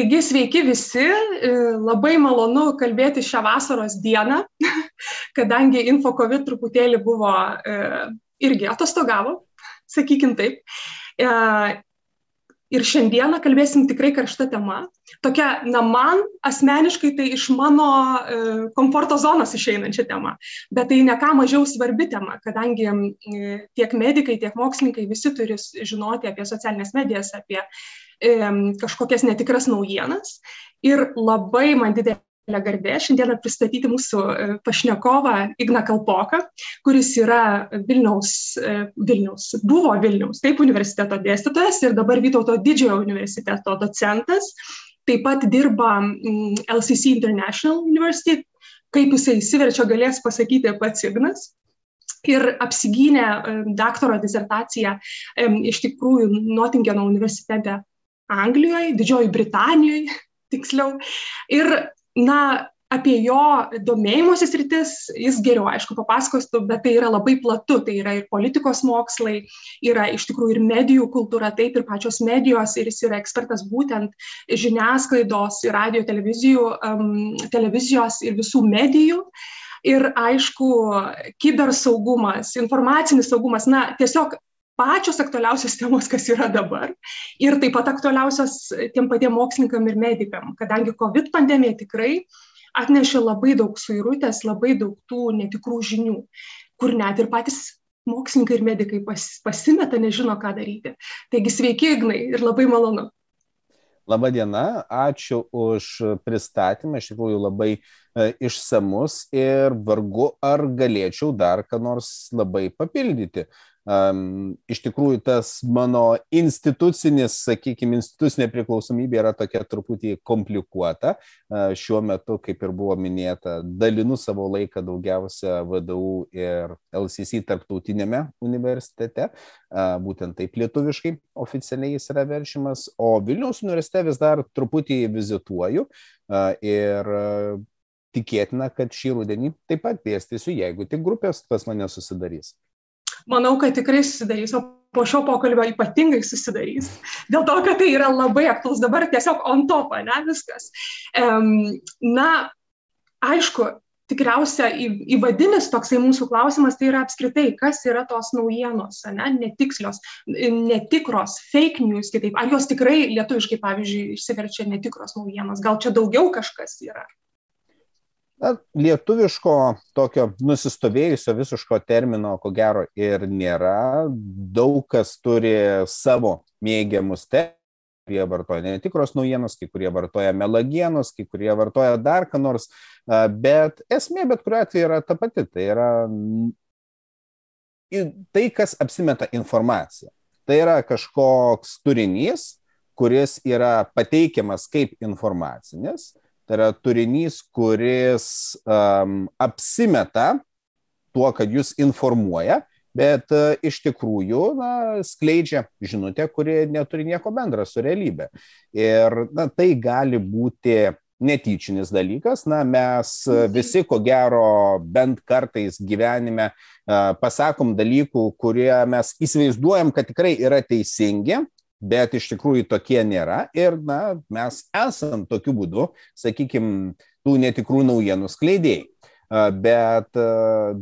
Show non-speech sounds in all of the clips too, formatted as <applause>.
Taigi sveiki visi, e, labai malonu kalbėti šią vasaros dieną, <laughs> kadangi InfoCovid truputėlį buvo e, irgi atostogavo, <laughs> sakykim taip. E, ir šiandieną kalbėsim tikrai karšta tema. Tokia, na, man asmeniškai tai iš mano komforto zonos išeinančia tema, bet tai ne ką mažiau svarbi tema, kadangi tiek medikai, tiek mokslininkai visi turi žinoti apie socialinės medijas, apie kažkokias netikras naujienas. Ir labai man didelė garbė šiandieną pristatyti mūsų e, pašnekovą Igną Kalpoką, kuris yra Vilniaus, e, Vilniaus, buvo Vilniaus, taip, universiteto dėstytojas ir dabar Vytauto didžiojo universiteto docentas. Taip pat dirba LCC International University, kaip jisai įsiverčia galės pasakyti pats Ignas ir apsigynė daktaro disertaciją iš tikrųjų Nottingeno universitete Anglijoje, Didžioji Britanijoje, <laughs> tiksliau. Ir, na, apie jo domėjimosi sritis jis geriau, aišku, papasakostų, bet tai yra labai platu, tai yra ir politikos mokslai, yra iš tikrųjų ir medijų kultūra, taip ir pačios medijos, ir jis yra ekspertas būtent žiniasklaidos radio televizijų, um, televizijos ir visų medijų. Ir aišku, kibersaugumas, informacinis saugumas, na, tiesiog pačios aktualiausios temos, kas yra dabar. Ir taip pat aktualiausios tiem patiem mokslininkam ir medikam, kadangi COVID pandemija tikrai atnešė labai daug suirutės, labai daug tų netikrų žinių, kur net ir patys mokslininkai ir medikai pas, pasimeta, nežino, ką daryti. Taigi sveiki, Ignai, ir labai malonu. Labadiena, ačiū už pristatymą, iš tikrųjų labai e, išsamus ir vargu ar galėčiau dar ką nors labai papildyti. Um, iš tikrųjų, tas mano institucinis, sakykime, institucinė priklausomybė yra tokia truputį komplikuota. Uh, šiuo metu, kaip ir buvo minėta, dalinu savo laiką daugiausia VDU ir LCC tarptautinėme universitete, uh, būtent taip lietuviškai oficialiai jis yra veršimas, o Vilniaus universitete vis dar truputį vizituoju. Uh, ir tikėtina, kad šį rudenį taip pat dėstysiu, jeigu tik grupės pas mane susidarys manau, kad tikrai susidarys, o po šio pokalbio ypatingai susidarys. Dėl to, kad tai yra labai aktualus dabar tiesiog on top, ne viskas. Um, na, aišku, tikriausia įvadinis toksai mūsų klausimas tai yra apskritai, kas yra tos naujienos, ne, netikslios, netikros, fake news, kitaip. Ar jos tikrai lietuviškai, pavyzdžiui, išsiverčia netikros naujienos, gal čia daugiau kažkas yra? Na, lietuviško tokio nusistovėjusio visiško termino, ko gero, ir nėra. Daug kas turi savo mėgiamus terminus kurie vartoja netikros naujienos, kai kurie vartoja melagienos, kai kurie vartoja dar ką nors, bet esmė bet kuriuo atveju yra ta pati. Tai yra tai, kas apsimeta informacija. Tai yra kažkoks turinys, kuris yra pateikiamas kaip informacinis Tai yra turinys, kuris um, apsimeta tuo, kad jūs informuoja, bet uh, iš tikrųjų na, skleidžia žinutę, kuri neturi nieko bendra su realybė. Ir na, tai gali būti netyčinis dalykas. Na, mes visi, ko gero, bent kartais gyvenime uh, pasakom dalykų, kurie mes įsivaizduojam, kad tikrai yra teisingi, bet iš tikrųjų tokie nėra ir na, mes esam tokiu būdu, sakykime, tų netikrų naujienų skleidėjai. Bet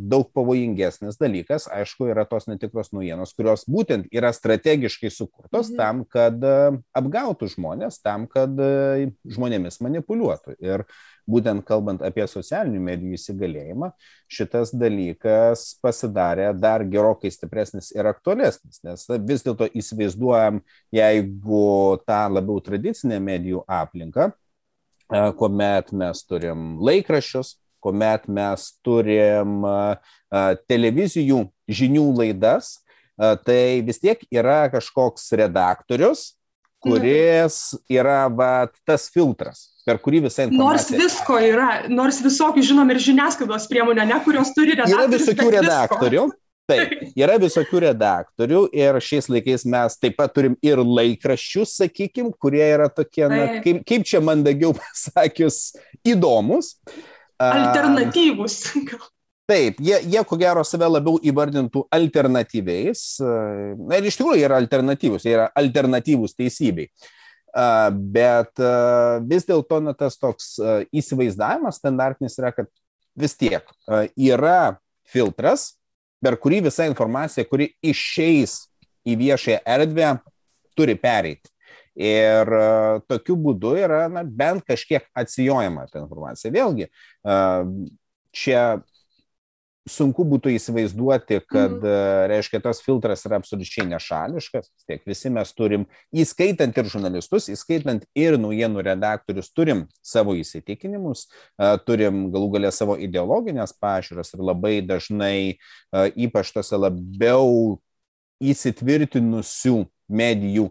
daug pavojingesnis dalykas, aišku, yra tos netikros naujienos, kurios būtent yra strategiškai sukurtos mhm. tam, kad apgautų žmonės, tam, kad žmonėmis manipuliuotų. Ir būtent kalbant apie socialinių medijų įsigalėjimą, šitas dalykas pasidarė dar gerokai stipresnis ir aktualesnis, nes vis dėlto įsivaizduojam, jeigu tą labiau tradicinę medijų aplinką, kuomet mes turim laikraščius, kuomet mes turim televizijų žinių laidas, tai vis tiek yra kažkoks redaktorius, kuris yra va, tas filtras, per kurį visa informacija. Nors visko yra, nors visokių žinom ir žiniasklaidos priemonė, ne, kurios turi redaktorių. Yra visokių redaktorių. Visko. Taip, yra visokių redaktorių ir šiais laikais mes taip pat turim ir laikraščius, sakykim, kurie yra tokie, na, kaip, kaip čia mandagiau <laughs> pasakius, įdomus. Alternatyvus. Taip, jie, jie ko gero save labiau įvardintų alternatyviais. Na ir iš tikrųjų yra alternatyvus, jie yra alternatyvus teisybei. Bet vis dėlto tas toks įsivaizdavimas standartinis yra, kad vis tiek yra filtras, per kurį visa informacija, kuri išeis į viešąją erdvę, turi pereiti. Ir tokiu būdu yra na, bent kažkiek atsijojama ta informacija. Vėlgi, čia sunku būtų įsivaizduoti, kad, mm. reiškia, tas filtras yra absoliučiai nešališkas. Tiek visi mes turim, įskaitant ir žurnalistus, įskaitant ir naujienų redaktorius, turim savo įsitikinimus, turim galų galę savo ideologinės pažiūras ir labai dažnai, ypač tose labiau įsitvirtinusių medijų,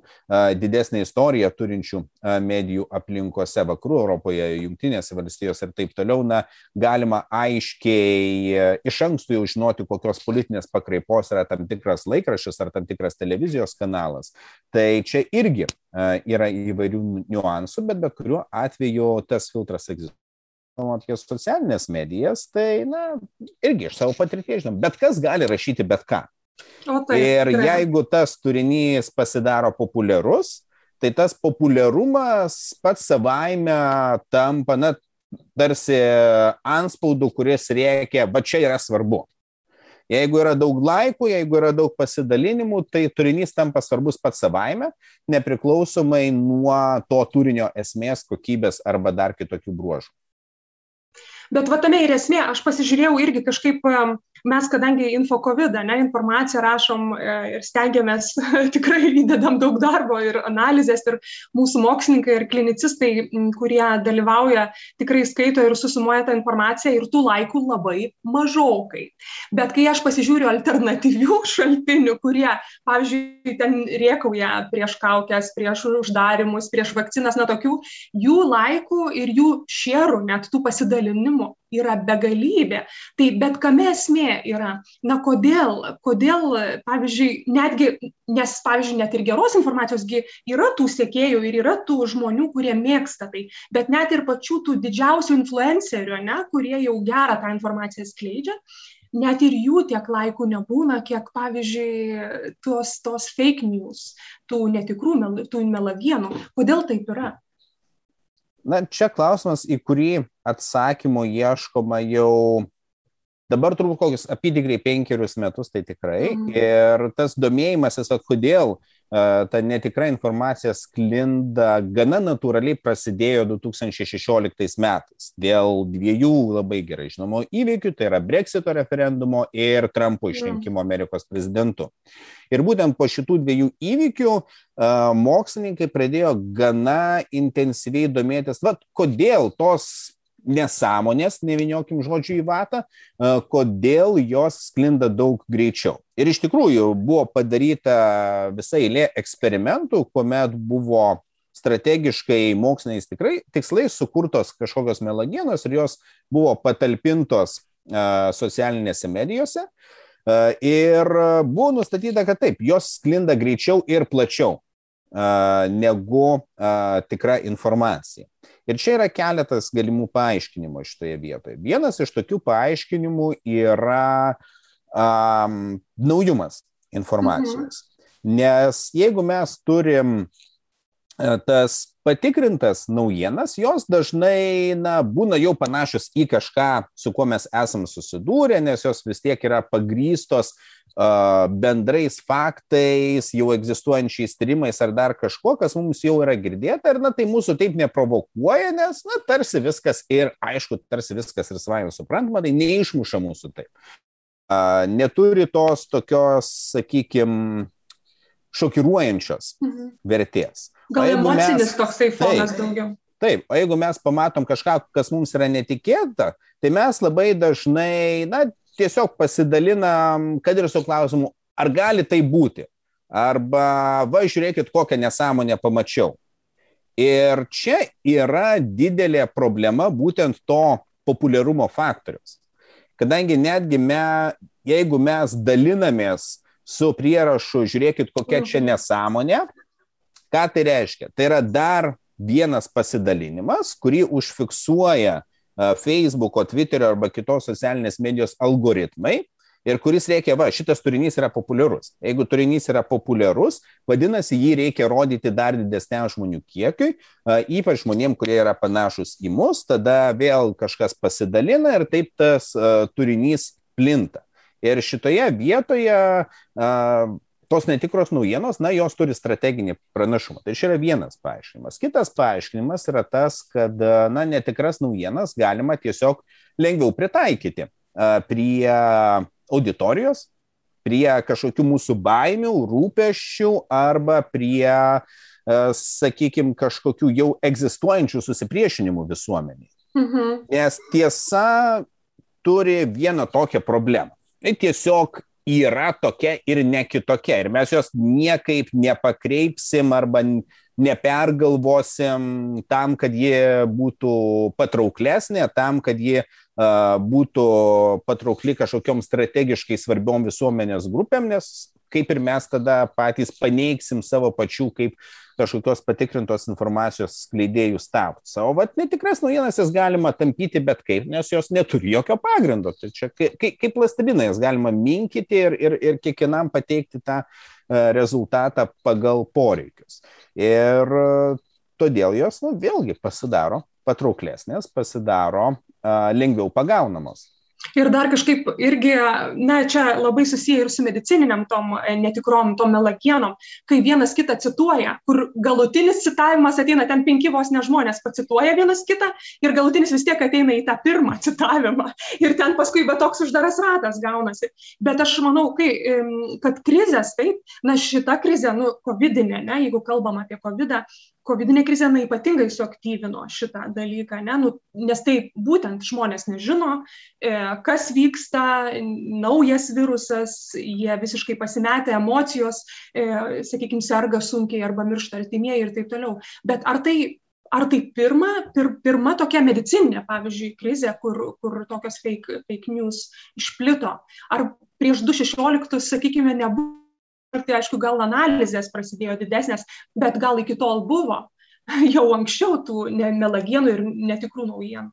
didesnę istoriją turinčių medijų aplinkose, vakarų Europoje, jungtinėse valstijose ir taip toliau, na, galima aiškiai iš anksto jau žinoti, kokios politinės pakraipos yra tam tikras laikraštis ar tam tikras televizijos kanalas. Tai čia irgi yra įvairių niuansų, bet bet kuriuo atveju tas filtras egzistuoja apie socialinės medijas, tai, na, irgi iš savo patirties žinom, bet kas gali rašyti bet ką. O taip, ir tikrai. jeigu tas turinys pasidaro populiarus, tai tas populiarumas pats savaime tampa, na, tarsi anspaudų, kuris reikia, va čia yra svarbu. Jeigu yra daug laikų, jeigu yra daug pasidalinimų, tai turinys tampa svarbus pats savaime, nepriklausomai nuo to turinio esmės, kokybės arba dar kitokių bruožų. Bet va tame ir esmė, aš pasižiūrėjau irgi kažkaip mes kadangi info COVID, ne, informaciją rašom e, ir stengiamės, <laughs> tikrai įdedam daug darbo ir analizės, ir mūsų mokslininkai ir klinicistai, kurie dalyvauja, tikrai skaito ir susumuoja tą informaciją ir tų laikų labai mažokai. Bet kai aš pasižiūriu alternatyvių <laughs> šaltinių, kurie, pavyzdžiui, ten riekauja prieš kaukės, prieš uždarimus, prieš vakcinas, na tokių, jų laikų ir jų šierų, net tų pasidalinimų yra begalybė. Tai bet kame esmė yra, na kodėl, kodėl, pavyzdžiui, netgi, nes, pavyzdžiui, net ir geros informacijosgi yra tų sėkėjų ir yra tų žmonių, kurie mėgsta tai, bet net ir pačių tų didžiausių influencerių, ne, kurie jau gerą tą informaciją skleidžia, net ir jų tiek laikų nebūna, kiek, pavyzdžiui, tos, tos fake news, tų netikrų, tų melagienų. Kodėl taip yra? Na, čia klausimas, į kurį atsakymo ieškoma jau dabar turbūt kokius apytikriai penkerius metus, tai tikrai. Mm. Ir tas domėjimasis, kodėl ta netikra informacija sklinda gana natūraliai prasidėjo 2016 metais dėl dviejų labai gerai žinomų įvykių, tai yra Brexito referendumo ir Trumpo išrinkimo Amerikos prezidentu. Ir būtent po šitų dviejų įvykių mokslininkai pradėjo gana intensyviai domėtis, vad, kodėl tos nesąmonės, neviniokim žodžių į vatą, kodėl jos sklinda daug greičiau. Ir iš tikrųjų buvo padaryta visa eilė eksperimentų, kuomet buvo strategiškai moksliniais tikrai tikslais sukurtos kažkokios melagienos ir jos buvo patalpintos socialinėse medijose. Ir buvo nustatyta, kad taip, jos sklinda greičiau ir plačiau negu tikra informacija. Ir čia yra keletas galimų paaiškinimų šitoje vietoje. Vienas iš tokių paaiškinimų yra um, naujumas informacijos. Mhm. Nes jeigu mes turim tas patikrintas naujienas, jos dažnai na, būna jau panašios į kažką, su kuo mes esam susidūrę, nes jos vis tiek yra pagrystos uh, bendrais faktais, jau egzistuojančiais tyrimais ar dar kažkuo, kas mums jau yra girdėta ir na, tai mūsų taip neprovokuoja, nes na, tarsi viskas ir aišku, tarsi viskas ir savai suprantama, tai neišmuša mūsų taip. Uh, neturi tos tokios, sakykime, šokiruojančios mhm. vertės. Gal emocinis mes, toksai fonas taip, daugiau. Taip, o jeigu mes pamatom kažką, kas mums yra netikėta, tai mes labai dažnai, na, tiesiog pasidalinam, kad ir su klausimu, ar gali tai būti. Arba, va, žiūrėkit, kokią nesąmonę pamačiau. Ir čia yra didelė problema būtent to populiarumo faktorius. Kadangi netgi me, jeigu mes dalinamės su prierašu, žiūrėkit, kokia čia mhm. nesąmonė, Ką tai reiškia? Tai yra dar vienas pasidalinimas, kurį užfiksuoja Facebook'o, Twitterio arba kitos socialinės medijos algoritmai. ir kuris reikia, va, šitas turinys yra populiarus. Jeigu turinys yra populiarus, vadinasi, jį reikia rodyti dar didesniam žmonių kiekiui, ypač žmonėm, kurie yra panašus į mus, tada vėl kažkas pasidalina ir taip tas turinys plinta. Ir šitoje vietoje tos netikros naujienos, na, jos turi strateginį pranašumą. Tai čia yra vienas paaiškinimas. Kitas paaiškinimas yra tas, kad, na, netikras naujienas galima tiesiog lengviau pritaikyti prie auditorijos, prie kažkokių mūsų baimių, rūpeščių arba prie, sakykime, kažkokių jau egzistuojančių susipriešinimų visuomeniai. Mhm. Nes tiesa turi vieną tokią problemą. Tai tiesiog yra tokia ir ne kitokia. Ir mes jos niekaip nepakreipsim arba nepergalvosim tam, kad ji būtų patrauklesnė, tam, kad ji būtų patraukli kažkokiam strategiškai svarbiom visuomenės grupėm, nes kaip ir mes tada patys paneigsim savo pačių kaip kažkokios patikrintos informacijos skleidėjų statusą. O vat netikras naujienas jas galima tampyti bet kaip, nes jos neturi jokio pagrindo. Tai čia kaip, kaip lastabina jas galima minkyti ir, ir, ir kiekvienam pateikti tą rezultatą pagal poreikius. Ir todėl jos, nu, vėlgi pasidaro patrauklesnės, pasidaro lengviau pagaunamos. Ir dar kažkaip irgi, na, čia labai susiję ir su medicininiam tom e, netikrom, tom melagienom, kai vienas kitą cituoja, kur galutinis citavimas ateina, ten penki vos ne žmonės pacituoja vienas kitą ir galutinis vis tiek ateina į tą pirmą citavimą. Ir ten paskui bet toks uždaras ratas gaunasi. Bet aš manau, kai, kad krizės, taip, na šita krizė, nu, COVID-inė, ne, jeigu kalbam apie COVID, kovidinė krizė na, ypatingai suaktyvino šitą dalyką, ne? nu, nes tai būtent žmonės nežino, e, kas vyksta, naujas virusas, jie visiškai pasimetę, emocijos, e, sakykime, serga sunkiai arba miršta artimieji ir taip toliau. Bet ar tai Ar tai pirma, pir, pirma tokia medicinė, pavyzdžiui, krizė, kur, kur tokios fake, fake news išplito? Ar prieš 2016, sakykime, nebuvo tai aišku, gal analizės prasidėjo didesnės, bet gal iki tol buvo <laughs> jau anksčiau tų melagienų ir netikrų naujienų.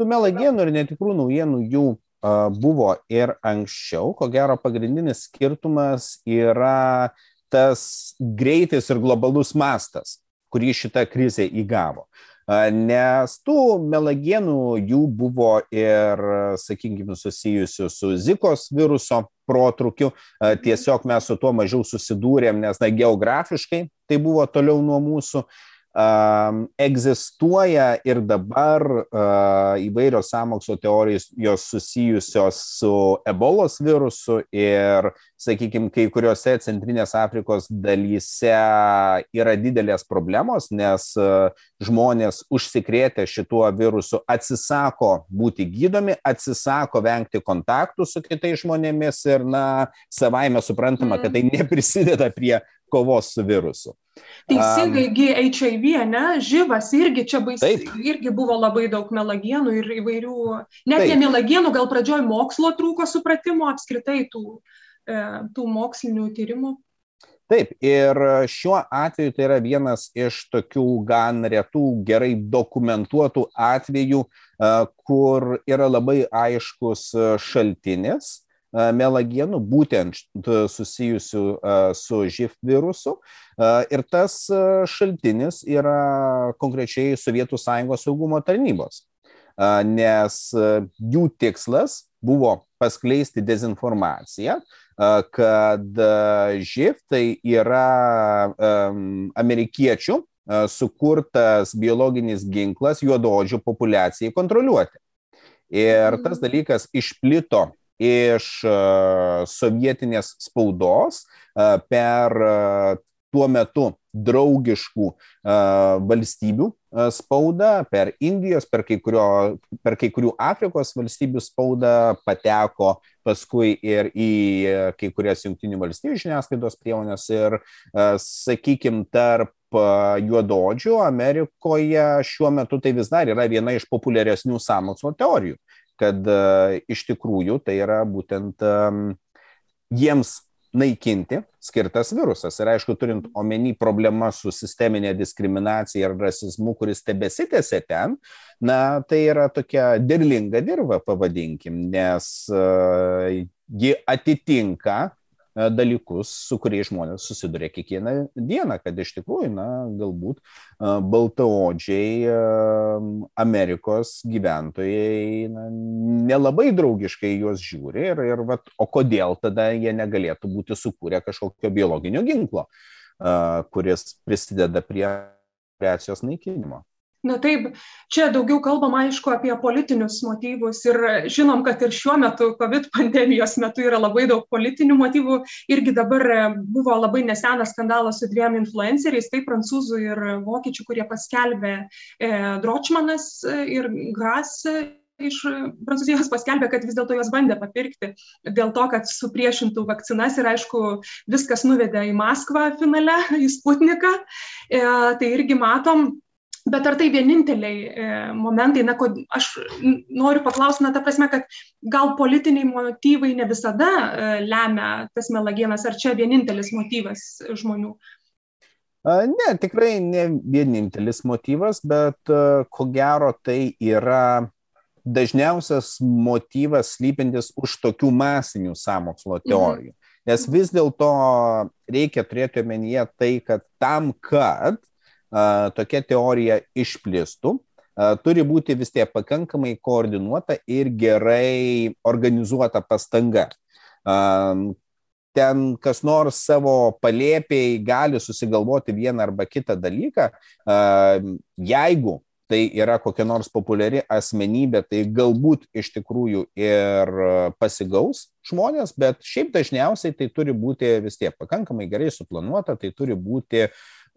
Tų melagienų ir netikrų naujienų jų uh, buvo ir anksčiau. Ko gero, pagrindinis skirtumas yra tas greitis ir globalus mastas, kurį šita krizė įgavo. Nes tų melagienų jų buvo ir, sakykime, susijusių su Zikos viruso protrukiu. Tiesiog mes su tuo mažiau susidūrėm, nes na, geografiškai tai buvo toliau nuo mūsų um, egzistuoja ir dabar uh, įvairios samokslo teorijos jos susijusios su ebolos virusu ir, sakykime, kai kuriuose Centrinės Afrikos dalyse yra didelės problemos, nes uh, žmonės užsikrėtę šituo virusu atsisako būti gydomi, atsisako vengti kontaktų su kitais žmonėmis ir, na, savaime suprantama, kad tai mm. neprisideda prie kovos su virusu. Teisingai, um, HIV, ne, žyvas irgi čia baisiai, irgi buvo labai daug melagienų ir įvairių, net taip. ne melagienų, gal pradžioj mokslo trūko supratimo apskritai tų, e, tų mokslinių tyrimų. Taip, ir šiuo atveju tai yra vienas iš tokių gan retų, gerai dokumentuotų atvejų, e, kur yra labai aiškus šaltinis melagienų, būtent susijusių su živ virusu. Ir tas šaltinis yra konkrečiai Sovietų Sąjungos saugumo tarnybos, nes jų tikslas buvo paskleisti dezinformaciją, kad živ tai yra amerikiečių sukurtas biologinis ginklas juododžių populiacijai kontroliuoti. Ir tas mhm. dalykas išplito iš e, sovietinės spaudos e, per e, tuo metu draugiškų valstybių spaudą, per Indijos, per kai, kurio, per kai kurių Afrikos valstybių spaudą pateko paskui ir į kai kurias jungtinių valstybių žiniasklaidos priemonės ir, sakykime, tarp juododžių Amerikoje šiuo metu tai vis dar yra viena iš populiaresnių samokslo teorijų kad e, iš tikrųjų tai yra būtent jiems naikinti skirtas virusas. Ir aišku, turint omeny problemą su sisteminė diskriminacija ir rasizmu, kuris tebesitėse ten, na, tai yra tokia derlinga dirba, pavadinkim, nes uh, ji atitinka dalykus, su kuriais žmonės susiduria kiekvieną dieną, kad iš tikrųjų, na, galbūt e, baltaodžiai e, Amerikos gyventojai na, nelabai draugiškai juos žiūri ir, ir vat, o kodėl tada jie negalėtų būti sukūrę kažkokio biologinio ginklo, kuris prisideda prie reakcijos naikinimo. Na taip, čia daugiau kalbam aišku apie politinius motyvus ir žinom, kad ir šiuo metu, COVID pandemijos metu yra labai daug politinių motyvų. Irgi dabar e, buvo labai nesenas skandalas su dviem influenceriais, tai prancūzų ir vokiečių, kurie paskelbė e, Dročmanas e, ir Gras iš Prancūzijos paskelbė, kad vis dėlto juos bandė papirkti dėl to, kad supriešintų vakcinas ir aišku, viskas nuvedė į Maskvą finale, į Sputniką. E, tai irgi matom, Bet ar tai vieninteliai e, momentai, na, kod, aš noriu paklausti, na, ta prasme, kad gal politiniai motyvai ne visada e, lemia tas melagienas, ar čia vienintelis motyvas žmonių? Ne, tikrai ne vienintelis motyvas, bet e, ko gero tai yra dažniausias motyvas slypintis už tokių masinių samokslo mhm. teorijų. Mhm. Nes vis dėlto reikia turėti omenyje tai, kad tam, kad tokia teorija išplistų, turi būti vis tiek pakankamai koordinuota ir gerai organizuota pastanga. Ten kas nors savo palėpiai gali susigalvoti vieną arba kitą dalyką, jeigu tai yra kokia nors populiari asmenybė, tai galbūt iš tikrųjų ir pasigaus žmonės, bet šiaip dažniausiai tai turi būti vis tiek pakankamai gerai suplanuota, tai turi būti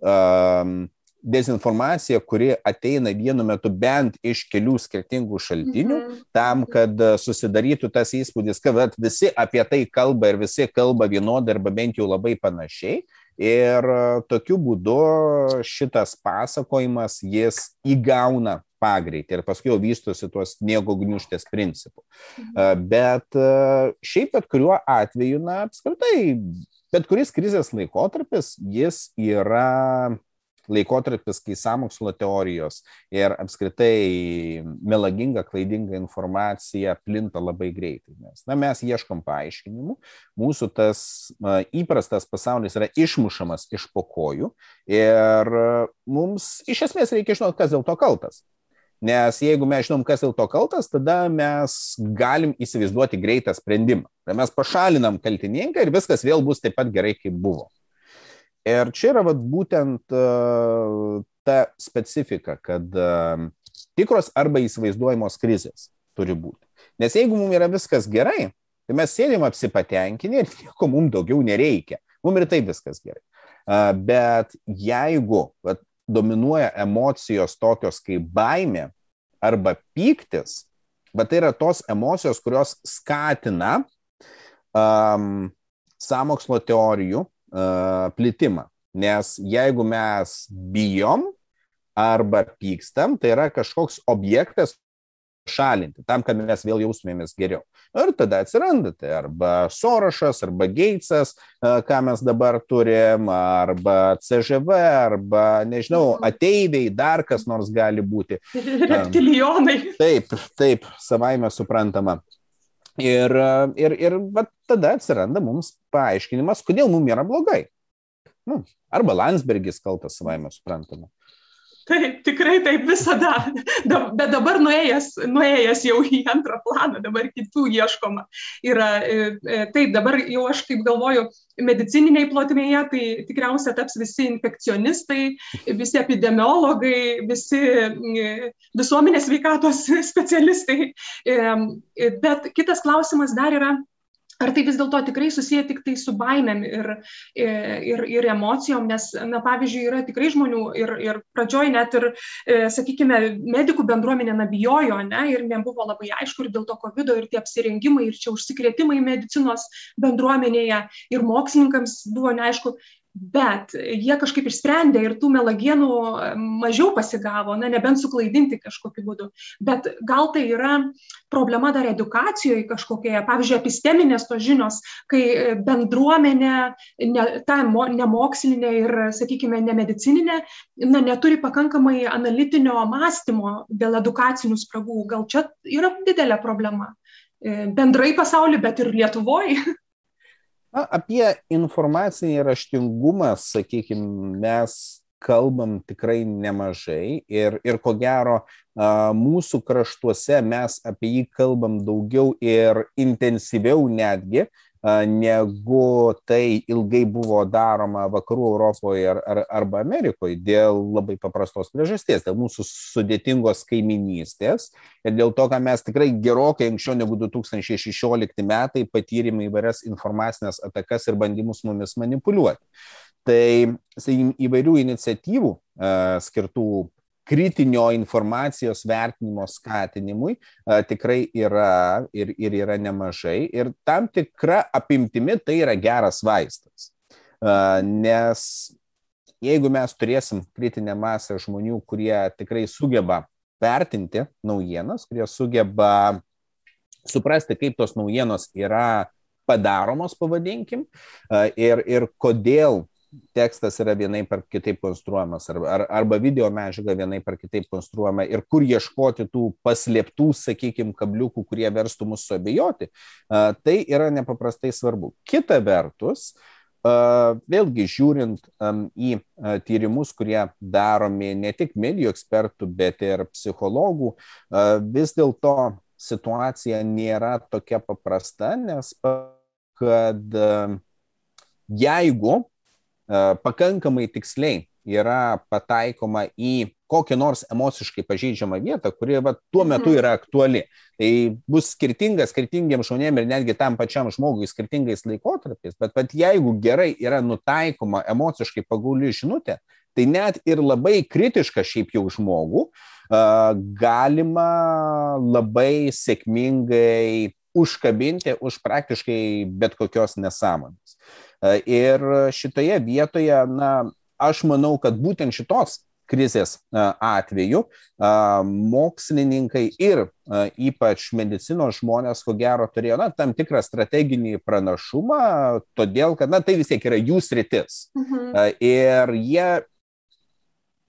um, dezinformacija, kuri ateina vienu metu bent iš kelių skirtingų šaltinių, mhm. tam, kad e, susidarytų tas įspūdis, kad visi apie tai kalba ir visi kalba vienodai arba bent jau labai panašiai. Ir e, tokiu būdu šitas pasakojimas jis įgauna pagreitį ir paskui jau vystosi tuos sniego gniuštės principų. Mhm. E, bet šiaip bet kuriuo atveju, na, apskritai, bet kuris krizės laikotarpis, jis yra laikotarpis, kai samokslo teorijos ir apskritai melaginga, klaidinga informacija plinta labai greitai. Nes na, mes ieškom paaiškinimų, mūsų tas įprastas pasaulis yra išmušamas iš pokojų ir mums iš esmės reikia žinoti, kas dėl to kaltas. Nes jeigu mes žinom, kas dėl to kaltas, tada mes galim įsivaizduoti greitą sprendimą. Mes pašalinam kaltininką ir viskas vėl bus taip pat gerai, kaip buvo. Ir čia yra vat, būtent uh, ta specifika, kad uh, tikros arba įsivaizduojamos krizės turi būti. Nes jeigu mums yra viskas gerai, tai mes sėdim apsipatenkinę ir nieko mums daugiau nereikia. Mums ir taip viskas gerai. Uh, bet jeigu vat, dominuoja emocijos tokios kaip baimė arba pyktis, bet tai yra tos emocijos, kurios skatina um, samokslo teorijų plitimą. Nes jeigu mes bijom arba pykstam, tai yra kažkoks objektas šalinti, tam, kad mes vėl jaustumėmės geriau. Ir tada atsiranda tai arba Sorošas, arba Geitsas, ką mes dabar turim, arba CŽV, arba, nežinau, mhm. ateiviai, dar kas nors gali būti. <laughs> Reptilijonai. Taip, taip, savaime suprantama. Ir, ir, ir tada atsiranda mums paaiškinimas, kodėl mums yra blogai. Nu, arba Landsbergis kaltas savaime suprantama. Taip, tikrai taip visada. Da, bet dabar nuėjęs, nuėjęs jau į antrą planą, dabar kitų ieškoma. Yra, e, e, taip, dabar jau aš kaip galvoju, medicininiai plotmėje, tai tikriausiai taps visi infekcionistai, visi epidemiologai, visi e, visuomenės veikatos specialistai. Bet kitas klausimas dar yra Ar tai vis dėlto tikrai susiję tik tai su baimėm ir, ir, ir emocijom, nes, na, pavyzdžiui, yra tikrai žmonių ir, ir pradžioj net ir, e, sakykime, medikų bendruomenė nabijojo, ne, ir nebuvo labai aišku ir dėl to COVID ir tie apsirengimai ir čia užsikrėtimai medicinos bendruomenėje ir mokslininkams buvo neaišku. Bet jie kažkaip išsprendė ir tų melagienų mažiau pasigavo, na, nebent suklaidinti kažkokiu būdu. Bet gal tai yra problema dar edukacijoje kažkokioje, pavyzdžiui, episteminės tos žinios, kai bendruomenė, ne, ta nemokslinė ir, sakykime, nemedicininė, na, neturi pakankamai analitinio mąstymo dėl edukacinių spragų. Gal čia yra didelė problema. E, bendrai pasaulyje, bet ir Lietuvoje. <laughs> Na, apie informacinį raštingumą, sakykime, mes kalbam tikrai nemažai ir, ir ko gero mūsų kraštuose mes apie jį kalbam daugiau ir intensyviau netgi, negu tai ilgai buvo daroma vakarų Europoje ar, ar, arba Amerikoje dėl labai paprastos priežasties, dėl mūsų sudėtingos kaiminystės ir dėl to, kad mes tikrai gerokai anksčiau negu 2016 metai patyrėme įvairias informacinės atakas ir bandymus mumis manipuliuoti. Tai, sakykim, įvairių iniciatyvų skirtų kritinio informacijos vertinimo skatinimui a, tikrai yra ir, ir yra nemažai. Ir tam tikra apimtimi tai yra geras vaistas. A, nes jeigu mes turėsim kritinę masę žmonių, kurie tikrai sugeba vertinti naujienas, kurie sugeba suprasti, kaip tos naujienos yra padaromos, pavadinkim, ir, ir kodėl tekstas yra vienaip ar kitaip konstruojamas, ar, ar, arba video medžiaga vienaip ar kitaip konstruojama ir kur ieškoti tų paslėptų, sakykime, kabliukų, kurie verstų mus suabejoti, tai yra nepaprastai svarbu. Kita vertus, vėlgi žiūrint į tyrimus, kurie daromi ne tik medijų ekspertų, bet ir psichologų, vis dėlto situacija nėra tokia paprasta, nes kad jeigu pakankamai tiksliai yra pataikoma į kokią nors emociškai pažeidžiamą vietą, kuri va, tuo mhm. metu yra aktuali. Tai bus skirtinga skirtingiems žmonėms ir netgi tam pačiam žmogui skirtingais laikotarpiais, bet, bet jeigu gerai yra nutaikoma emociškai paguli žinutė, tai net ir labai kritiška šiaip jau žmogų uh, galima labai sėkmingai užkabinti už praktiškai bet kokios nesąmonės. Ir šitoje vietoje, na, aš manau, kad būtent šitos krizės atveju mokslininkai ir ypač medicinos žmonės, ko gero, turėjo na, tam tikrą strateginį pranašumą, todėl kad na, tai vis tiek yra jų sritis. Mhm. Ir jie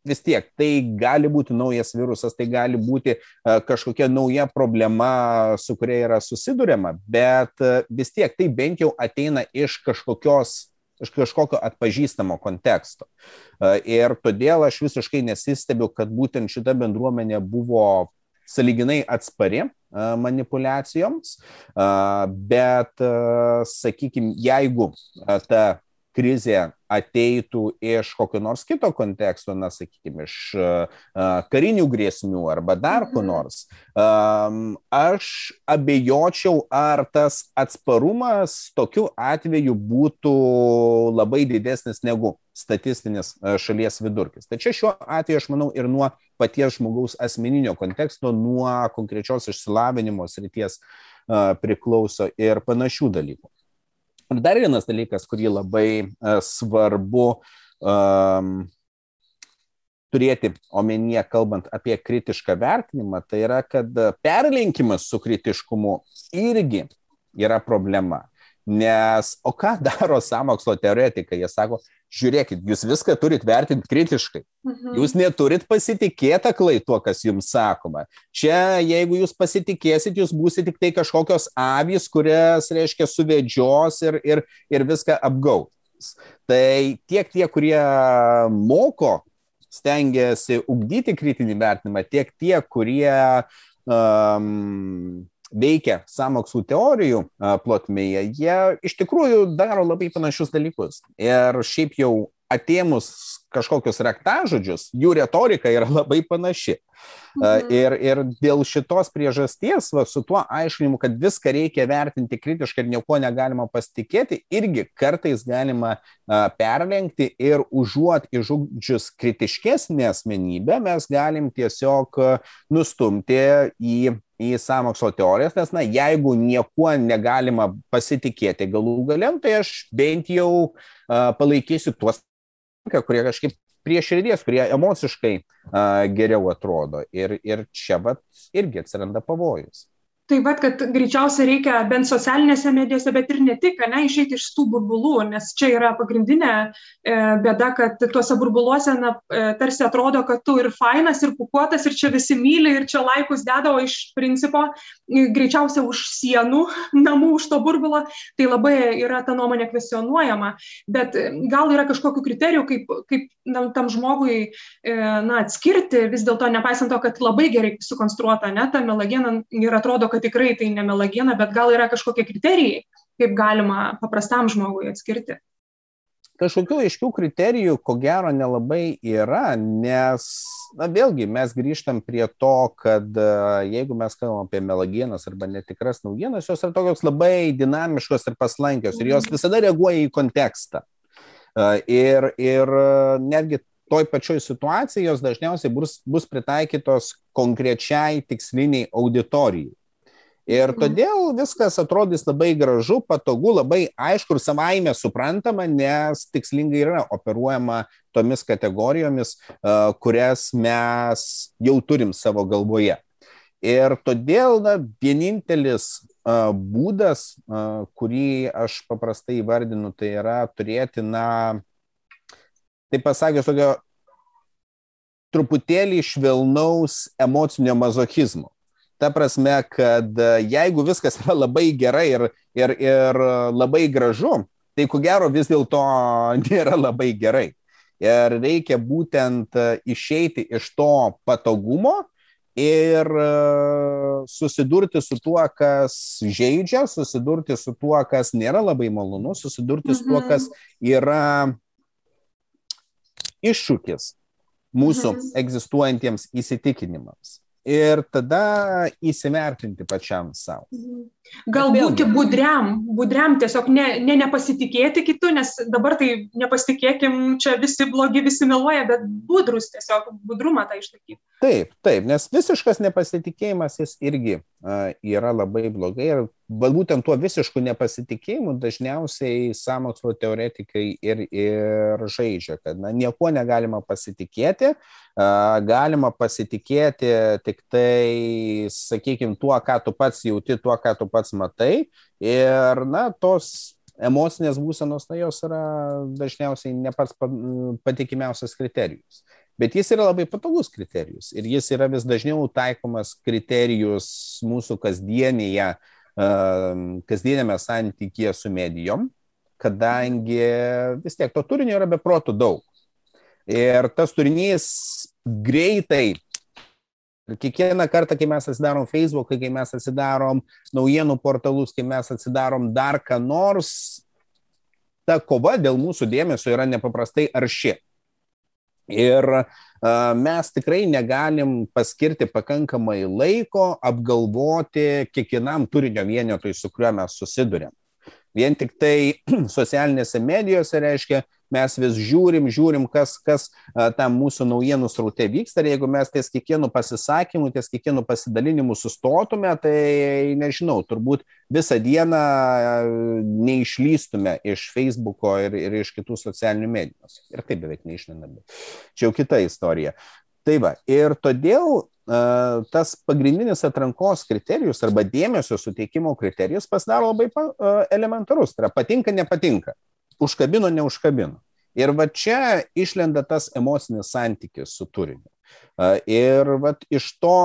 vis tiek tai gali būti naujas virusas, tai gali būti kažkokia nauja problema, su kuria yra susidurima, bet vis tiek tai bent jau ateina iš kažkokios iš kažkokio atpažįstamo konteksto. Ir todėl aš visiškai nesistebiu, kad būtent šita bendruomenė buvo saliginai atspari manipulacijoms, bet, sakykime, jeigu ta krizė ateitų iš kokio nors kito konteksto, na, sakykime, iš karinių grėsmių arba dar ko mhm. nors, aš abejočiau, ar tas atsparumas tokiu atveju būtų labai didesnis negu statistinis šalies vidurkis. Tačiau šiuo atveju aš manau ir nuo paties žmogaus asmeninio konteksto, nuo konkrečios išsilavinimo srities priklauso ir panašių dalykų. Ir dar vienas dalykas, kurį labai uh, svarbu um, turėti omenyje, kalbant apie kritišką vertinimą, tai yra, kad perlinkimas su kritiškumu irgi yra problema. Nes, o ką <laughs> daro samokslo teoretikai? Jie sako, žiūrėkit, jūs viską turit vertinti kritiškai. Mhm. Jūs neturit pasitikėti aklai tuo, kas jums sakoma. Čia, jeigu jūs pasitikėsit, jūs būsite tik tai kažkokios avys, kurias, reiškia, suvedžios ir, ir, ir viską apgaus. Tai tiek tie, kurie moko, stengiasi ugdyti kritinį vertinimą, tiek tie, kurie um, veikia samokslų teorijų plotmėje, jie iš tikrųjų daro labai panašius dalykus. Ir šiaip jau atėmus kažkokius raktažodžius, jų retorika yra labai panaši. Mhm. Ir, ir dėl šitos priežasties, va, su tuo aiškinimu, kad viską reikia vertinti kritiškai ir nieko negalima pasitikėti, irgi kartais galima a, perlenkti ir užuot išžudžius kritiškesnę asmenybę, mes galim tiesiog nustumti į į sąmokslo teorijas, nes, na, jeigu niekuo negalima pasitikėti galų galiam, tai aš bent jau uh, palaikysiu tuos, kurie kažkaip prie širdies, kurie emociškai uh, geriau atrodo. Ir, ir čia vat irgi atsiranda pavojus tai vat kad greičiausiai reikia bent socialinėse medijose bet ir ne tik ane išeiti iš tų burbulų nes čia yra pagrindinė e, bėda kad tuose burbuluose na e, tarsi atrodo kad tu ir fainas ir pūkuotas ir čia visi myli ir čia laikus deda o iš principo greičiausiai už sienų <laughs> namų už to burbulo tai labai yra ta nuomonė kvestionuojama. Bet gal yra kažkokių kriterijų kaip kaip na tam žmogui e, na atskirti vis dėlto nepaisant to kad labai gerai sukonstruota ane ta melagiena ir atrodo kad tikrai tai ne melagiena, bet gal yra kažkokie kriterijai, kaip galima paprastam žmogui atskirti? Kažkokių aiškių kriterijų, ko gero, nelabai yra, nes, na vėlgi, mes grįžtam prie to, kad e, jeigu mes kalbam apie melagienas arba netikras naujienas, jos yra tokios labai dinamiškos ir paslankios ir jos visada reaguoja į kontekstą. E, ir, ir e, netgi toj pačioj situacijai jos dažniausiai bus, bus pritaikytos konkrečiai tiksliniai auditorijai. Ir mhm. todėl viskas atrodys labai gražu, patogu, labai aišku ir savaime suprantama, nes tikslingai yra operuojama tomis kategorijomis, kurias mes jau turim savo galvoje. Ir todėl na, vienintelis būdas, kurį aš paprastai įvardinu, tai yra turėti, na, taip pasakęs, tokio truputėlį švelnaus emocinio mazochizmo. Ta prasme, kad e, jeigu viskas yra labai gerai ir, ir, ir labai gražu, tai ko gero vis dėlto <laughs> nėra labai gerai. Ir reikia būtent e, išeiti iš to patogumo ir e, susidurti su tuo, kas žaidžia, susidurti su tuo, kas nėra labai malonu, susidurti mhm. su tuo, kas mhm. yra iššūkis mūsų mhm. egzistuojantiems įsitikinimams ir tada įsivertinti pačiam savo. Mhm. Gal būti budriam, budriam tiesiog ne, ne nepasitikėti kitų, nes dabar tai nepasitikėkim, čia visi blogi, visi meluoja, bet budrus tiesiog, budrumą tą išlaikyti. Taip, taip, nes visiškas nepasitikėjimas jis irgi yra labai blogai ir būtent tuo visišku nepasitikėjimu dažniausiai samokslo teoretikai ir, ir žaidžia, kad na, nieko negalima pasitikėti, galima pasitikėti tik tai, sakykime, tuo, ką tu pats jauti, tuo, ką tu pats matai. Ir, na, tos emocinės būsenos, na, jos yra dažniausiai ne pats patikimiausias kriterijus. Bet jis yra labai patogus kriterijus ir jis yra vis dažniau taikomas kriterijus mūsų kasdienėje, kasdienėme santykėje su medijom, kadangi vis tiek to turinio yra be protų daug. Ir tas turinys greitai Ir kiekvieną kartą, kai mes atsidarom Facebook, kai mes atsidarom naujienų portalus, kai mes atsidarom dar ką nors, ta kova dėl mūsų dėmesio yra nepaprastai arši. Ir mes tikrai negalim paskirti pakankamai laiko apgalvoti kiekvienam turinio vienetui, su kuriuo mes susidurėm. Vien tik tai <clears throat> socialinėse medijose reiškia, mes vis žiūrim, žiūrim, kas, kas tam mūsų naujienų sraute vyksta ir jeigu mes ties kiekvienu pasisakymu, ties kiekvienu pasidalinimu sustotume, tai nežinau, turbūt visą dieną neišlystume iš Facebooko ir, ir iš kitų socialinių medijų. Ir taip beveik neišlendame. Čia jau kita istorija. Tai va, ir todėl uh, tas pagrindinis atrankos kriterijus arba dėmesio suteikimo kriterijus pasidaro labai uh, elementarus. Tai yra patinka, nepatinka užkabino, neužkabino. Ir va čia išlenda tas emocinis santykis su turiniu. Ir va iš to,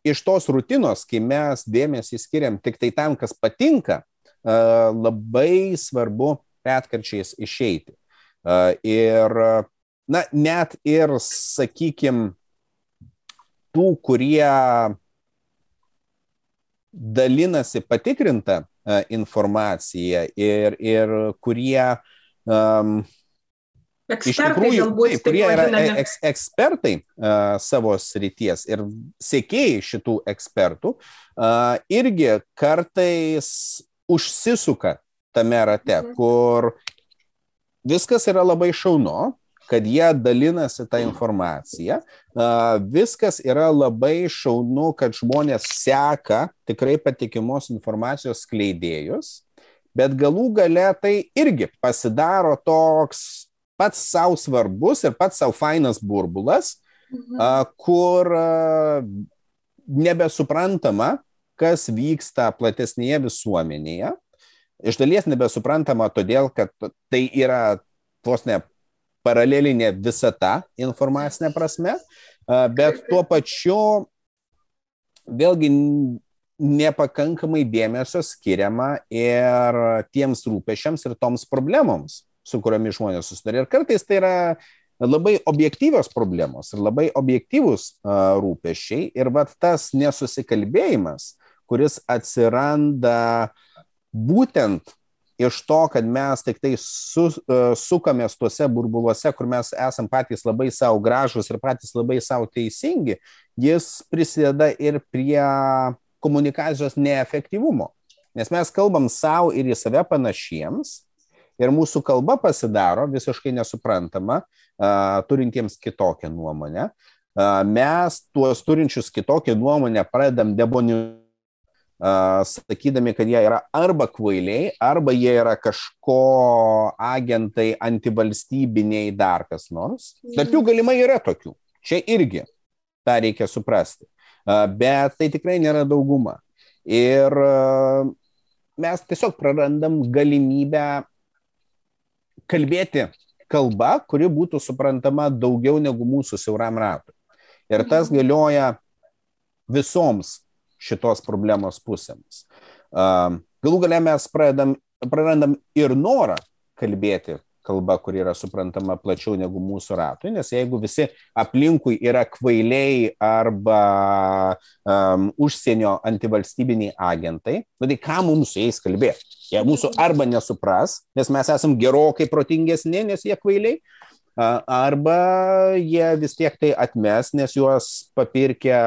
iš tos rutinos, kai mes dėmesį skiriam tik tai tam, kas patinka, labai svarbu retkarčiais išeiti. Ir, na, net ir, sakykime, tų, kurie dalinasi patikrintą informaciją ir, ir kurie um, Ekspertai, iš tikrųjų, galbūt, taip, kurie yra e, eks, ekspertai uh, savo srities ir sėkėjai šitų ekspertų, uh, irgi kartais užsisuka tame rate, mhm. kur viskas yra labai šaunu, kad jie dalinasi tą informaciją. Viskas yra labai šaunu, kad žmonės seka tikrai patikimos informacijos skleidėjus, bet galų gale tai irgi pasidaro toks pats savo svarbus ir pats savo fainas burbulas, mhm. kur nebesuprantama, kas vyksta platesnėje visuomenėje. Iš dalies nebesuprantama todėl, kad tai yra vos ne paralelinė visata informacinė prasme, bet tuo pačiu vėlgi nepakankamai dėmesio skiriama ir tiems rūpešiams ir toms problemoms, su kuriomis žmonės susiduria. Ir kartais tai yra labai objektyvios problemos ir labai objektyvūs rūpešiai. Ir vat tas nesusikalbėjimas, kuris atsiranda būtent iš to, kad mes tik tai su, sukamės tuose burbuluose, kur mes esam patys labai savo gražus ir patys labai savo teisingi, jis prisideda ir prie komunikacijos neefektyvumo. Nes mes kalbam savo ir į save panašiems ir mūsų kalba pasidaro visiškai nesuprantama uh, turintiems kitokią nuomonę. Uh, mes tuos turinčius kitokią nuomonę pradedam debonizuoti sakydami, kad jie yra arba kvailiai, arba jie yra kažko agentai, antivalstybiniai, dar kas nors. Tarp jų galimai yra tokių. Čia irgi tą reikia suprasti bet tai tikrai nėra dauguma. Ir mes tiesiog prarandam galimybę kalbėti kalba, kuri būtų suprantama daugiau negu mūsų siauram ratui. Ir tas galioja visoms šitos problemos pusėms. Galų gale mes pradedam, prarandam ir norą kalbėti kalba, kuri yra suprantama plačiau negu mūsų ratui, nes jeigu visi aplinkui yra kvailiai arba um, užsienio antivalstybiniai agentai, nu tai ką mums su jais kalbėti? Jie mūsų arba nesupras, nes mes esam gerokai protingesni, nes jie kvailiai, arba jie vis tiek tai atmes, nes juos papirkia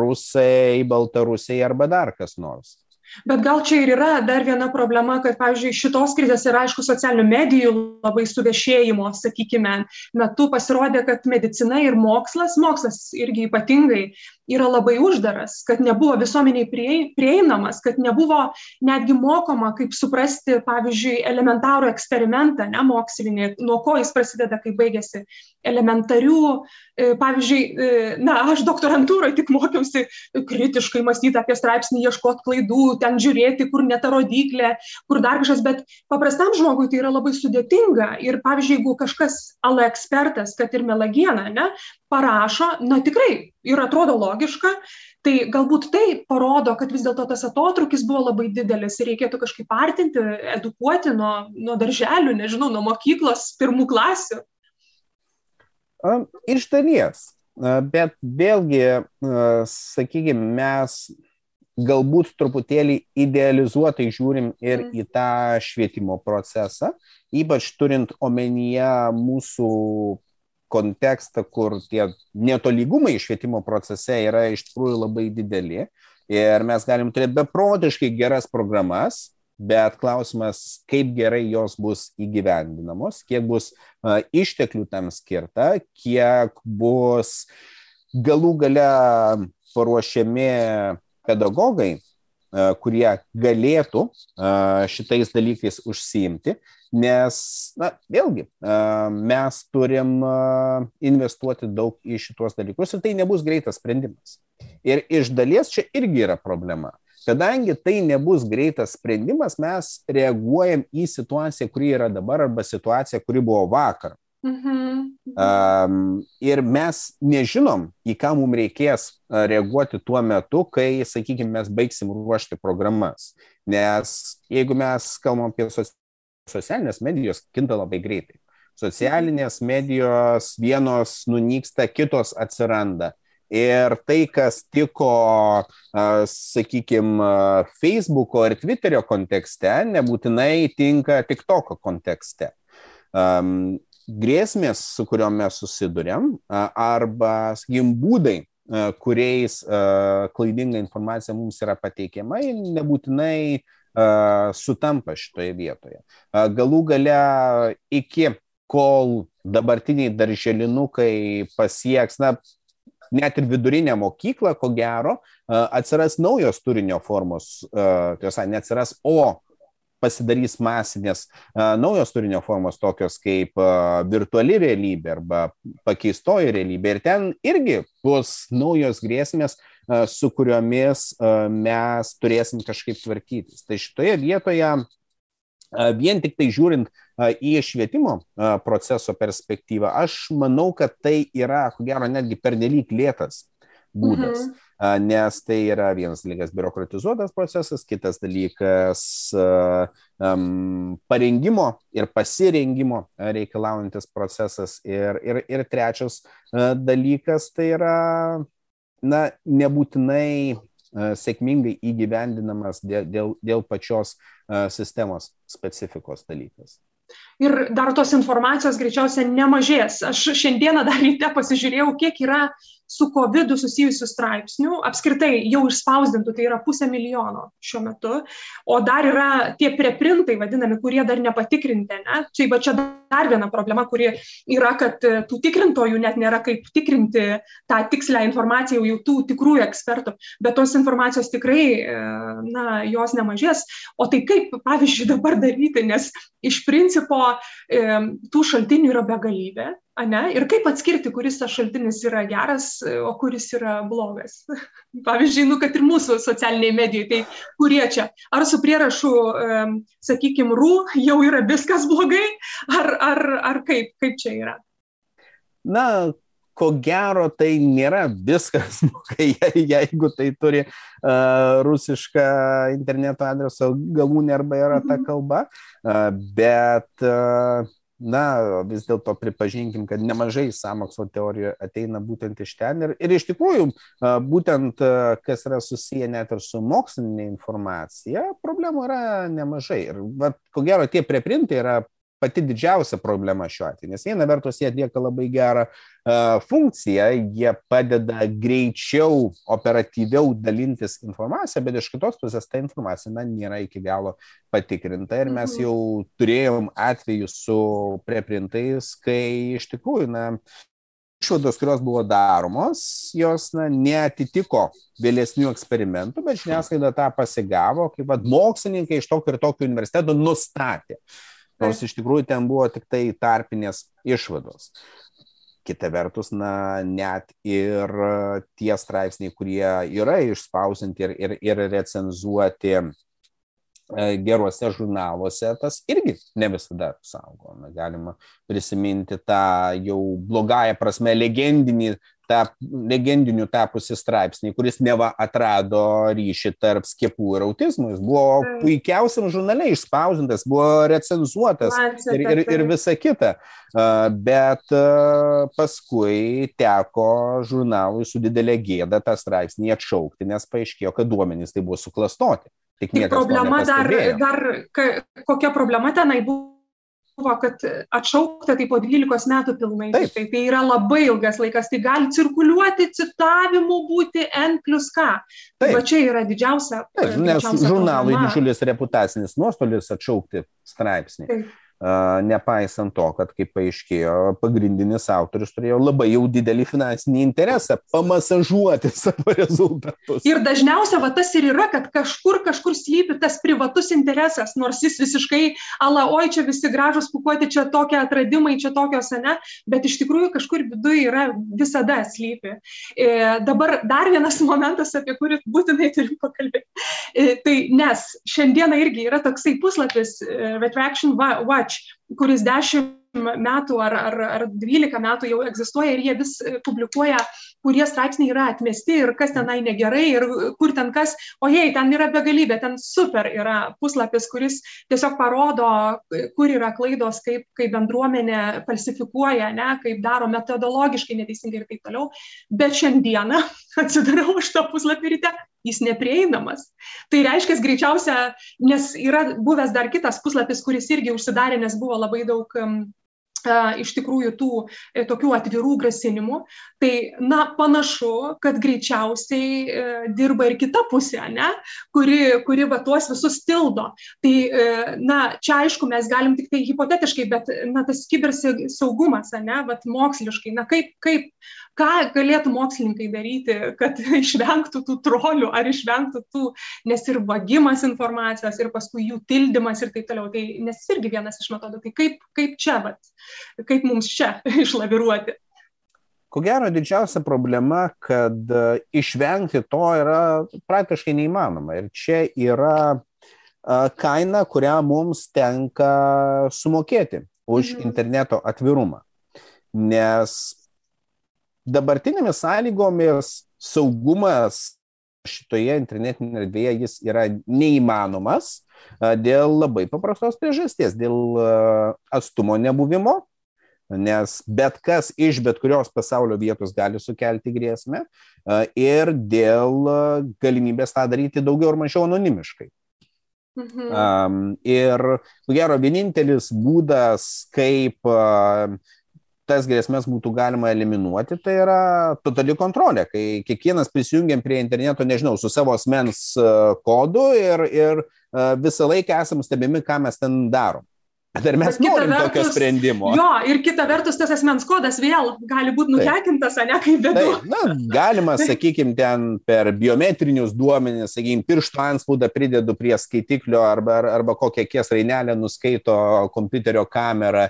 rusai, baltarusiai arba dar kas nors. Bet gal čia ir yra dar viena problema, kad, pavyzdžiui, šitos krizės ir, aišku, socialinių medijų labai suvešėjimo, sakykime, metu pasirodė, kad medicina ir mokslas, mokslas irgi ypatingai yra labai uždaras, kad nebuvo visuomeniai prieinamas, kad nebuvo netgi mokoma, kaip suprasti, pavyzdžiui, elementarų eksperimentą, ne mokslinį, nuo ko jis prasideda, kaip baigėsi, elementarių, e, pavyzdžiui, e, na, aš doktorantūroje tik mokiausi kritiškai mąstyti apie straipsnį, ieškoti klaidų, ten žiūrėti, kur neta rodiklė, kur dar kažkas, bet paprastam žmogui tai yra labai sudėtinga. Ir, pavyzdžiui, jeigu kažkas ala ekspertas, kad ir melagiena, ne, parašo, na tikrai ir atrodo logiška, tai galbūt tai parodo, kad vis dėlto tas atotrukis buvo labai didelis ir reikėtų kažkaip artinti, edukuoti nuo, nuo darželių, nežinau, nuo mokyklos pirmų klasių. Iš dalies, bet vėlgi, sakykime, mes galbūt truputėlį idealizuotai žiūrim ir mm. į tą švietimo procesą, ypač turint omenyje mūsų kontekstą, kur tie netolygumai švietimo procese yra iš tikrųjų labai dideli ir mes galim turėti beprotiškai geras programas, bet klausimas, kaip gerai jos bus įgyvendinamos, kiek bus išteklių tam skirta, kiek bus galų gale paruošiami pedagogai, uh, kurie galėtų uh, šitais dalykais užsiimti, nes, na, vėlgi, mes turim investuoti daug į šituos dalykus ir tai nebus greitas sprendimas. Ir iš dalies čia irgi yra problema. Kadangi tai nebus greitas sprendimas, mes reaguojam į situaciją, kuri yra dabar, arba situaciją, kuri buvo vakar. Mhm. Um, ir mes nežinom, į ką mums reikės reaguoti tuo metu, kai, sakykime, mes baigsim ruošti programas. Nes jeigu mes kalbam apie socialinės medijos kinta labai greitai. Socialinės medijos vienos nunyksta, kitos atsiranda. Ir tai, kas tiko, sakykime, Facebooko ir Twitterio kontekste, nebūtinai tinka TikToko kontekste. Grėsmės, su kuriuom mes susidurėm, arba, sakykim, būdai, kuriais klaidinga informacija mums yra pateikiama, nebūtinai sutampa šitoje vietoje. Galų gale iki kol dabartiniai darželinukai pasieks, na, net ir vidurinę mokyklą, ko gero, atsiras naujos turinio formos, tiesa, neatsiras, o pasidarys masinės naujos turinio formos, tokios kaip virtuali realybė arba pakeistoji realybė. Ir ten irgi bus naujos grėsmės, su kuriomis mes turėsim kažkaip tvarkytis. Tai šitoje vietoje vien tik tai žiūrint į švietimo proceso perspektyvą, aš manau, kad tai yra, ko gero, netgi pernelyg lėtas būdas. Mhm nes tai yra vienas dalykas biurokratizuotas procesas, kitas dalykas um, parengimo ir pasirengimo reikalaujantis procesas ir, ir, ir trečias uh, dalykas tai yra na, nebūtinai uh, sėkmingai įgyvendinamas dėl, dėl, dėl pačios uh, sistemos specifikos dalykas ir dar tos informacijos greičiausiai nemažės. Aš šiandieną dar ryte pasižiūrėjau, kiek yra su COVID susijusių straipsnių, apskritai jau išspausdintų, tai yra pusę milijono šiuo metu, o dar yra tie preprintai vadinami, kurie dar nepatikrinti. Ne? Čia, va, čia dar viena problema, kuri yra, kad e, tų tikrintojų net nėra kaip tikrinti tą tikslę informaciją jau tų tikrųjų ekspertų, bet tos informacijos tikrai, e, na, jos nemažės. O tai kaip, pavyzdžiui, dabar daryti, nes iš principo e, tų šaltinių yra begalybė ane? Ir kaip atskirti kuris tas šaltinis yra geras o kuris yra blogas? <laughs> Pavyzdžiui nu kad ir mūsų socialinėj medijoj tai kurie čia? Ar su prierašu sakykim ru jau yra viskas blogai? Ar ar ar kaip? Kaip čia yra? Na ko gero tai nėra viskas, <laughs> kai jeigu tai turi uh, rusišką interneto adreso galūnė arba yra ta mhm. kalba, uh, bet uh, na vis dėlto pripažinkim kad nemažai sąmokslo teorijų ateina būtent iš ten ir, ir iš tikrųjų būtent kas yra susiję net ir su mokslinė informacija, problemų yra nemažai. Ir vat, ko gero tie preprintai yra pati didžiausia problema šiuo atveju, nes viena vertus jie atlieka labai gerą uh, funkciją, jie padeda greičiau, operatyviau dalintis informaciją, bet iš kitos pusės ta informacija na, nėra iki galo patikrinta ir mes mhm. jau turėjom atvejų su preprintais, kai iš tikrųjų, na, išvados, kurios buvo daromos, jos na, neatitiko vėlesnių eksperimentų, bet žiniasklaida tą pasigavo, kaip vad mokslininkai iš tokio ir tokio universiteto nustatė nors iš tikrųjų ten buvo tik tai tarpinės išvados. Kita vertus, na, net ir tie straipsniai, kurie yra išspausinti ir, ir, ir recenzuoti e, geruose žurnaluose, tas irgi ne visada saugo. Na, galima prisiminti tą jau blogąją prasme legendinį tą legendiniu tapusi straipsnį, kuris neva atrado ryšį tarp skiepų ir autizmo. Jis buvo puikiausiam žurnale išspausintas, buvo recenzuotas ir, ir, ir visa kita. Bet paskui teko žurnalui su didelė gėda tą straipsnį atšaukti, nes paaiškėjo, kad duomenys tai buvo suklastoti. Tik problema dar, dar, kokia problema tenai buvo kad atšaukta tai po 12 metų pilnai. Taip. Tai, tai yra labai ilgas laikas, tai gali cirkuliuoti citavimų būti N plus K. Taip. Va čia yra didžiausia. Taip, nes žurnalui didžiulis reputacinis nuostolis atšaukti straipsnį. Taip nepaisant to, kad, kaip paaiškėjo, pagrindinis autorius turėjo labai jau didelį finansinį interesą pamasažuoti <laughs> savo rezultatus. Ir dažniausia va tas ir yra, kad kažkur, kažkur slypi tas privatus interesas, nors jis visiškai, ala, oi, čia visi gražus pukuoti, čia tokie atradimai, čia tokios, ne, bet iš tikrųjų kažkur viduje yra visada slypi. E, dabar dar vienas <laughs> momentas, apie kurį būtinai turim pakalbėti. E, tai nes šiandieną irgi yra toksai puslapis e, Retraction Watch Watch, kuris dešimt metų ar, ar, ar 12 metų jau egzistuoja ir jie vis publikuoja, kurie straipsniai yra atmesti ir kas tenai negerai ir kur ten kas, o jei, ten yra begalybė, ten super yra puslapis, kuris tiesiog parodo, kur yra klaidos, kaip, kaip bendruomenė falsifikuoja, ne, kaip daro metodologiškai neteisingai ir taip toliau. Bet šiandieną <laughs> atsidarau iš to puslapį ryte, jis neprieinamas. Tai reiškia, greičiausia, nes yra buvęs dar kitas puslapis, kuris irgi užsidarė, nes buvo labai daug iš tikrųjų tų e, tokių atvirų grasinimų, tai, na, panašu, kad greičiausiai e, dirba ir kita pusė, ne, kuri, kuri va tuos visus tildo. Tai, e, na, čia aišku, mes galim tik tai hipotetiškai, bet, na, tas kibersaugumas, ne, va, moksliškai, na, kaip, kaip, ką galėtų mokslininkai daryti, kad <laughs> išvengtų tų trolių ar išvengtų tų, nes ir vagimas informacijos, ir paskui jų tildymas ir taip toliau. Tai nes irgi vienas iš metodų. Tai kaip, kaip čia, vat, kaip mums čia <laughs> išlaviruoti? Ko gero, didžiausia problema, kad e, išvengti to yra praktiškai neįmanoma. Ir čia yra e, kaina, kurią mums tenka sumokėti už mhm. interneto atvirumą. Nes dabartinėmis sąlygomis saugumas šitoje internetinėje erdvėje jis yra neįmanomas dėl labai paprastos priežasties, dėl atstumo nebuvimo, nes bet kas iš bet kurios pasaulio vietos gali sukelti grėsmę ir dėl galimybės tą daryti daugiau ar mažiau anonimiškai. Mhm. Um, ir, ko gero, vienintelis būdas, kaip uh, tas grėsmės būtų galima eliminuoti, tai yra totali kontrolė, kai kiekvienas prisijungiam prie interneto, nežinau, su savo asmens e, kodu ir, ir e, visą laiką esam stebimi, ką mes ten darom. Bet ar mes norim vertus, tokio sprendimo? Jo, ir kita vertus, tas asmens kodas vėl gali būti nutekintas, ne kaip bėdu. Na, galima, <laughs> sakykime, ten per biometrinius duomenis, sakykime, pirštų anspaudą pridedu prie skaitiklio arba, arba kokią kies rainelę nuskaito kompiuterio kamera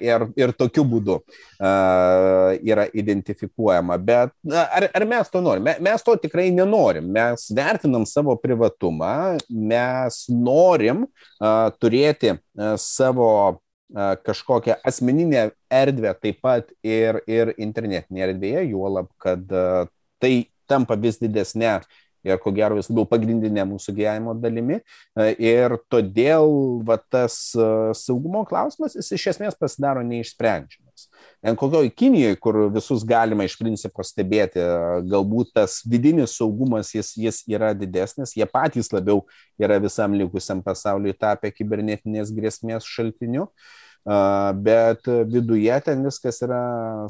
ir, ir tokiu būdu yra identifikuojama. Bet ar, ar mes to norim? Mes to tikrai nenorim. Mes vertinam savo privatumą, mes norim uh, turėti savo kažkokią asmeninę erdvę taip pat ir, ir internetinėje erdvėje, juolab, kad tai tampa vis didesnė ir ko gero vis labiau pagrindinė mūsų gyvenimo dalimi. Ir todėl va, tas saugumo klausimas jis iš esmės pasidaro neišsprendžiamas kokioj Kinijoje, kur visus galima iš principo stebėti, galbūt tas vidinis saugumas jis, jis yra didesnis, jie patys labiau yra visam likusiam pasauliu tapę kibernetinės grėsmės šaltiniu, bet viduje ten viskas yra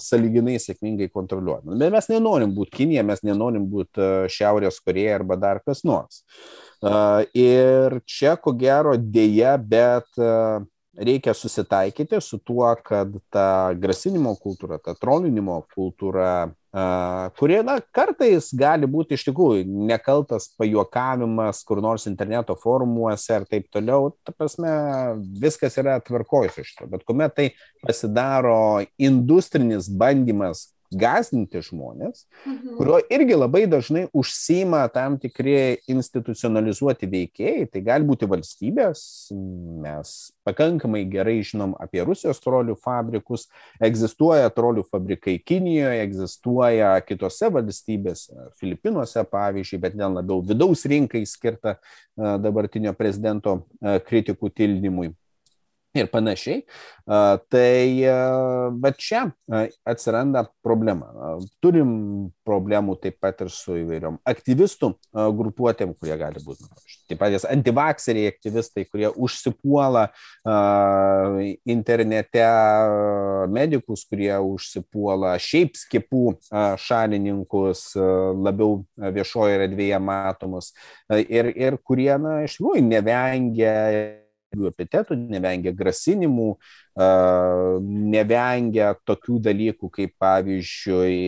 saliginai sėkmingai kontroliuojama. Bet mes nenorim būti Kinija, mes nenorim būti Šiaurės Koreja arba dar kas nors. Ir čia, ko gero, dėja, bet reikia susitaikyti su tuo, kad ta grasinimo kultūra, ta trolinimo kultūra, kurie, na, kartais gali būti iš tikrųjų nekaltas pajuokavimas kur nors interneto forumuose ir taip toliau, ta prasme, viskas yra tvarkojus iš to, bet kuomet tai pasidaro industrinis bandymas gazdinti žmonės, mhm. kurio irgi labai dažnai užsima tam tikri institucionalizuoti veikėjai, tai gali būti valstybės, mes pakankamai gerai žinom apie Rusijos trolių fabrikus, egzistuoja trolių fabrikai Kinijoje, egzistuoja kitose valstybėse, Filipinuose pavyzdžiui, bet ten labiau vidaus rinkai skirta dabartinio prezidento kritikų tildymui ir panašiai. Tai, bet čia atsiranda problema. Turim problemų taip pat ir su įvairiom aktyvistų grupuotėm, kurie gali būti, taip pat antivakseriai aktyvistai, kurie užsipuola internete medikus, kurie užsipuola šiaip skipų šalininkus, labiau viešoje erdvėje matomus ir, ir kurie, na, iš tikrųjų nevengia epitetų, nevengia grasinimų, nevengia tokių dalykų kaip pavyzdžiui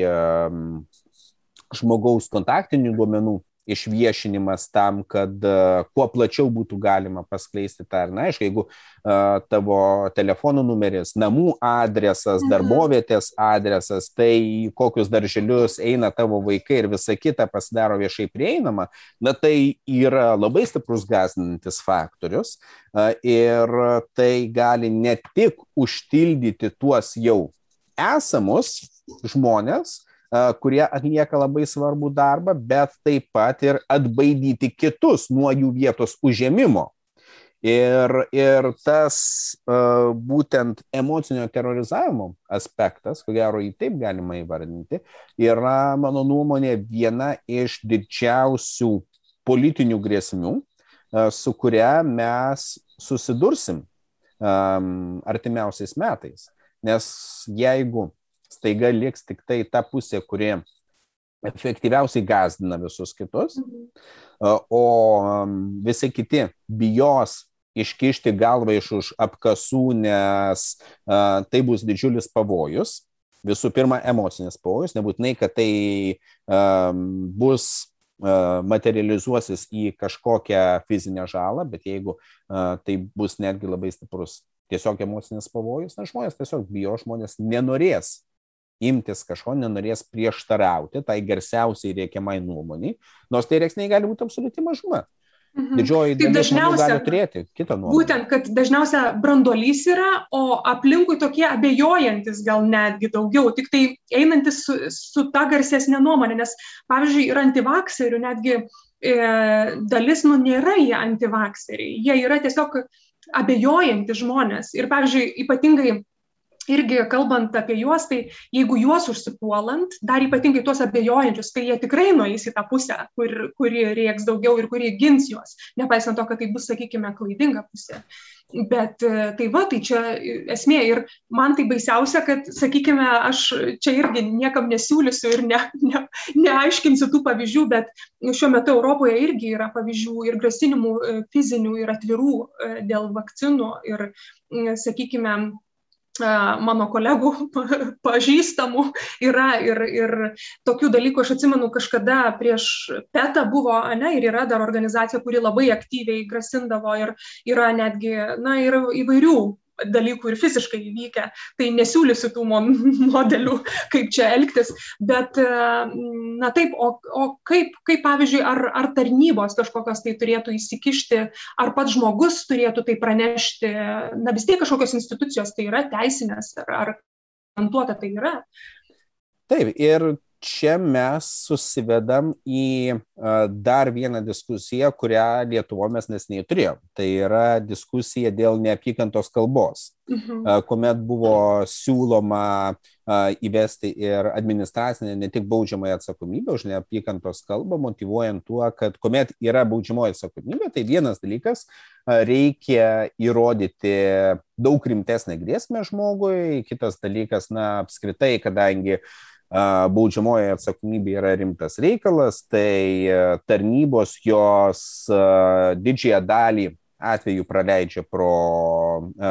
žmogaus kontaktinių duomenų išviešinimas tam, kad uh, kuo plačiau būtų galima paskleisti tą. Ir, na, aišku, jeigu uh, tavo telefono numeris, namų adresas, mhm. darbovietės adresas, tai kokius darželius eina tavo vaikai ir visa kita pasidaro viešai prieinama, na tai yra labai stiprus gazdinantis faktorius uh, ir tai gali ne tik užtildyti tuos jau esamus žmonės, kurie atlieka labai svarbų darbą, bet taip pat ir atbaidyti kitus nuo jų vietos užėmimo. Ir, ir tas uh, būtent emocinio terorizavimo aspektas, ko gero jį taip galima įvardinti, yra, mano nuomonė, viena iš didžiausių politinių grėsmių, uh, su kuria mes susidursim um, artimiausiais metais. Nes jeigu staiga liks tik tai ta pusė, kuri efektyviausiai gazdina visus kitus, mhm. o visi kiti bijos iškišti galvą iš už apkasų, nes a, tai bus didžiulis pavojus. Visų pirma, emocinis pavojus, nebūtinai, kad tai a, bus materializuosis į kažkokią fizinę žalą, bet jeigu a, tai bus netgi labai stiprus tiesiog emocinis pavojus, na žmonės tiesiog bijo, žmonės nenorės imtis kažko, nenorės prieštarauti tai garsiausiai reikiamai nuomoniai, nors tai reiksniai gali būti absoliuti mažuma. Mhm. Didžioji dalis dažniausia gali turėti kitą nuomonę. Būtent, kad dažniausia brandolys yra, o aplinkui tokie abejojantis gal netgi daugiau, tik tai einantis su, su ta garsesnė nuomonė, nes pavyzdžiui, yra antivakserių, netgi e, dalis, nu, nėra jie antivakseriai, jie yra tiesiog abejojantis žmonės. Ir pavyzdžiui, ypatingai irgi kalbant apie juos, tai jeigu juos užsipuolant, dar ypatingai tuos abejojančius, tai jie tikrai nueis į tą pusę, kur, kuri rieks daugiau ir kuri gins juos, nepaisant to, kad tai bus, sakykime, klaidinga pusė. Bet e, tai va, tai čia esmė ir man tai baisiausia, kad, sakykime, aš čia irgi niekam nesiūlysiu ir ne, ne, neaiškinsiu tų pavyzdžių, bet šiuo metu Europoje irgi yra pavyzdžių ir grasinimų e, fizinių ir atvirų e, dėl vakcinų ir, sakykime, mano kolegų <laughs> pažįstamų yra ir, ir tokių dalykų. Aš atsimenu, kažkada prieš PETA buvo, ne, ir yra dar organizacija, kuri labai aktyviai grasindavo ir yra netgi, na, ir įvairių dalykų ir fiziškai įvykę, tai nesiūlysiu tų <laughs> modelių, kaip čia elgtis, bet, na taip, o, o kaip, kaip pavyzdžiui, ar, ar tarnybos kažkokios tai turėtų įsikišti, ar pats žmogus turėtų tai pranešti, na vis tiek kažkokios institucijos tai yra teisinės, ar, ar garantuota tai yra. Taip, ir čia mes susivedam į dar vieną diskusiją, kurią Lietuvo mes nesnei turėjom. Tai yra diskusija dėl neapykantos kalbos, mhm. kuomet buvo siūloma įvesti ir administracinę, ne tik baudžiamąją atsakomybę už neapykantos kalbą, motivuojant tuo, kad kuomet yra baudžiamoji atsakomybė, tai vienas dalykas, reikia įrodyti daug rimtesnę grėsmę žmogui, kitas dalykas, na, apskritai, kadangi uh, baudžiamoji atsakomybė yra rimtas reikalas, tai tarnybos jos didžiąją dalį atvejų praleidžia pro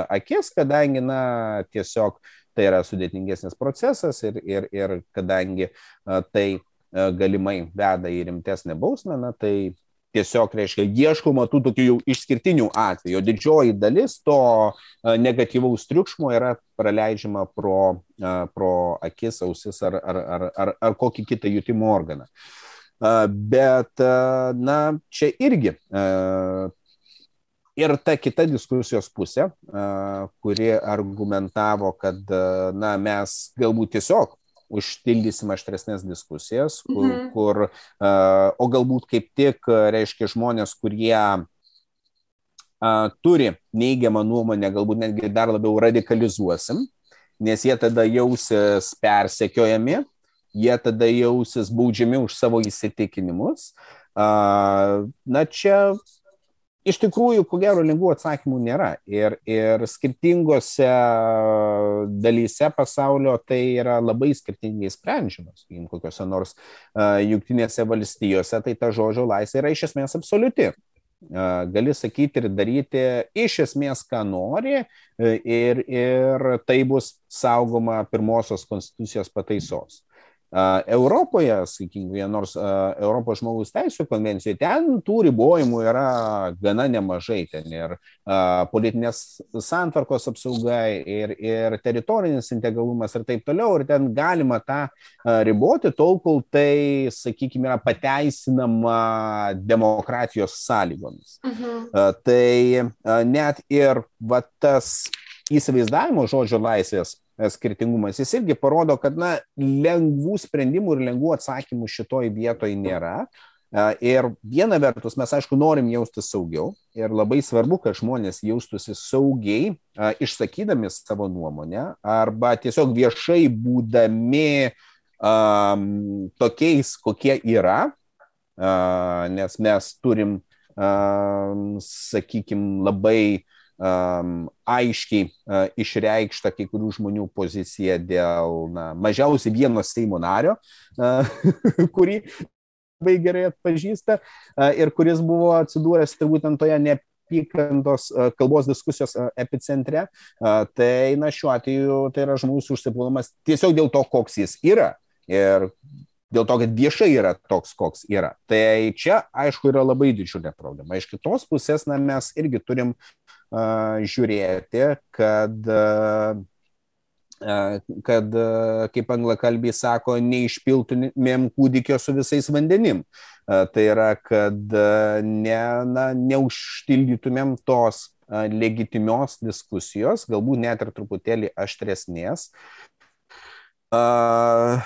akis, kadangi, na, tiesiog tai yra sudėtingesnis procesas ir, ir, ir kadangi tai galimai veda į rimtesnę bausmę, na, tai tiesiog, reiškia, ieškoma tų tokių jau išskirtinių atvejų. Didžioji dalis to negatyvaus triukšmo yra praleidžiama pro, pro akis, ausis ar, ar, ar, ar, ar kokį kitą jutimo organą. Bet, na, čia irgi ir ta kita diskusijos pusė, kuri argumentavo, kad, na, mes galbūt tiesiog užtildysim aštresnės diskusijas, kur, mhm. kur o galbūt kaip tik, reiškia, žmonės, kurie turi neigiamą nuomonę, galbūt netgi dar labiau radikalizuosim, nes jie tada jausis persekiojami, jie tada jausis baudžiami už savo įsitikinimus. Na čia iš tikrųjų, ko gero, lengvų atsakymų nėra. Ir, ir skirtingose dalyse pasaulio tai yra labai skirtingai sprendžiamas. Jums kokiuose nors uh, jungtinėse valstijose, tai ta žodžio laisvė yra iš esmės absoliuti. Uh, gali sakyti ir daryti iš esmės, ką nori, ir, ir tai bus saugoma pirmosios konstitucijos pataisos. Europoje, sakykime, nors Europos žmogaus teisų konvencijoje, ten tų ribojimų yra gana nemažai. Ten ir politinės santvarkos apsauga, ir, ir teritorinis integralumas ir taip toliau. Ir ten galima tą riboti tol, kol tai, sakykime, yra pateisinama demokratijos sąlygomis. Mhm. Tai net ir va, tas įsivaizdavimo žodžio laisvės skirtingumas. Jis irgi parodo, kad na, lengvų sprendimų ir lengvų atsakymų šitoj vietoj nėra. Ir viena vertus mes, aišku, norim jaustis saugiau ir labai svarbu, kad žmonės jaustųsi saugiai, išsakydami savo nuomonę arba tiesiog viešai būdami um, tokiais, kokie yra, uh, nes mes turim, um, sakykime, labai um, aiškiai išreikšta kai kurių žmonių pozicija dėl na, mažiausiai vieno Seimo nario, <laughs> kurį labai gerai atpažįsta ir kuris buvo atsidūręs turbūt ant toje neapykantos kalbos diskusijos epicentre, tai na, šiuo atveju tai yra žmogus užsipuolamas tiesiog dėl to, koks jis yra. Ir dėl to, kad viešai yra toks, koks yra. Tai čia, aišku, yra labai didžiulė problema. Iš kitos pusės, na, mes irgi turim uh, žiūrėti, kad uh, kad, kaip anglakalbiai sako, neišpiltumėm kūdikio su visais vandenim. Tai yra, kad ne, na, neužtildytumėm tos legitimios diskusijos, galbūt net ir truputėlį aštresnės. Uh,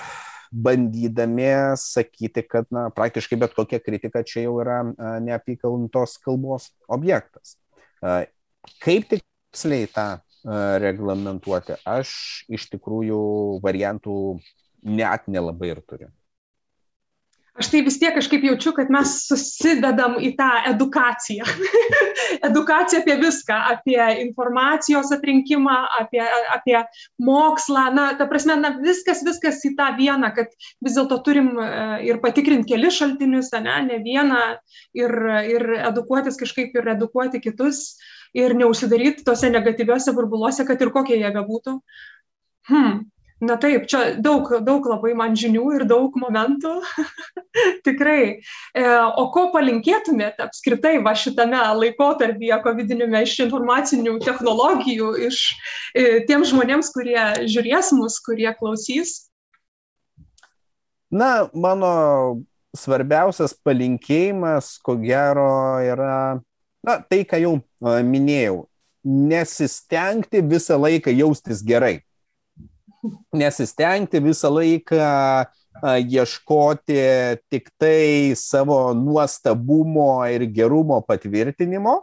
bandydami sakyti, kad na, praktiškai bet kokia kritika čia jau yra neapykaltos kalbos objektas. Kaip tiksliai tą reglamentuoti, aš iš tikrųjų variantų net nelabai ir turiu aš tai vis tiek kažkaip jaučiu, kad mes susidedam į tą edukaciją. <laughs> edukaciją apie viską, apie informacijos atrinkimą, apie, apie mokslą, na, ta prasme, na, viskas, viskas į tą vieną, kad vis dėlto turim e, ir patikrinti keli šaltinius, ne, ne vieną, ir, ir edukuotis kažkaip ir edukuoti kitus, ir neužsidaryti tose negatyviuose burbuluose, kad ir kokie jie bebūtų. Hmm, Na taip, čia daug, daug labai man žinių ir daug momentų. <laughs> Tikrai. E, o ko palinkėtumėte apskritai va šitame laikotarpyje COVID-19 iš informacinių technologijų, iš e, tiems žmonėms, kurie žiūrės mus, kurie klausys? Na, mano svarbiausias palinkėjimas, ko gero, yra, na, tai, ką jau minėjau, nesistengti visą laiką jaustis gerai nesistengti visą laiką ieškoti tik tai savo nuostabumo ir gerumo patvirtinimo,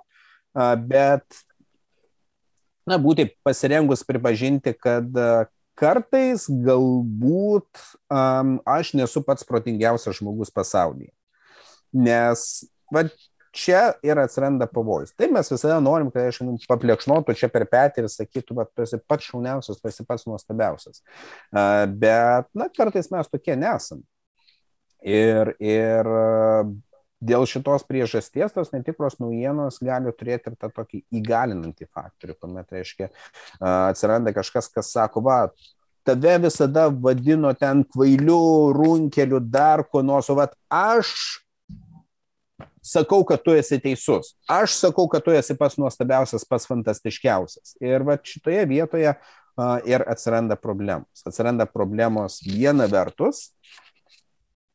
bet na, būti pasirengus pripažinti, kad kartais galbūt um, aš nesu pats protingiausias žmogus pasaulyje. Nes va, čia ir atsiranda pavojus. Taip mes visada norim, kad aš paplekšnotų čia per petį ir sakytų, kad tu esi pats šauniausias, tu esi pats nuostabiausias. Bet, na, kartais mes tokie nesam. Ir, ir dėl šitos priežasties tos netikros naujienos gali turėti ir tą tokį įgalinantį faktorių, kuomet, reiškia, atsiranda kažkas, kas sako, va, tave visada vadino ten kvailiu, runkeliu, dar ko nors, o va, aš sakau, kad tu esi teisus. Aš sakau, kad tu esi pats nuostabiausias, pats fantastiškiausias. Ir va šitoje vietoje uh, ir atsiranda problemos. Atsiranda problemos viena vertus,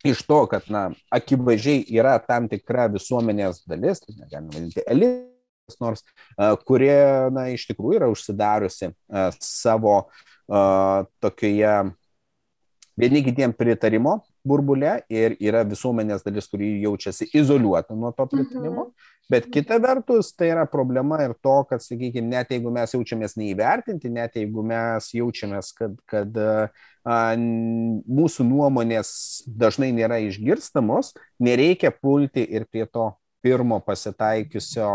iš to, kad, na, akivaizdžiai yra tam tikra visuomenės dalis, tai negalime vadinti elitas, nors, uh, kurie, na, iš tikrųjų yra užsidariusi uh, savo uh, tokioje vieni kitiem pritarimo burbulė ir yra visuomenės dalis, kuri jaučiasi izoliuota nuo to pritarimo, mhm. bet kita vertus tai yra problema ir to, kad, sakykime, net jeigu mes jaučiamės neįvertinti, net jeigu mes jaučiamės, kad, kad a, mūsų nuomonės dažnai nėra išgirstamos, nereikia pulti ir prie to pirmo pasitaikiusio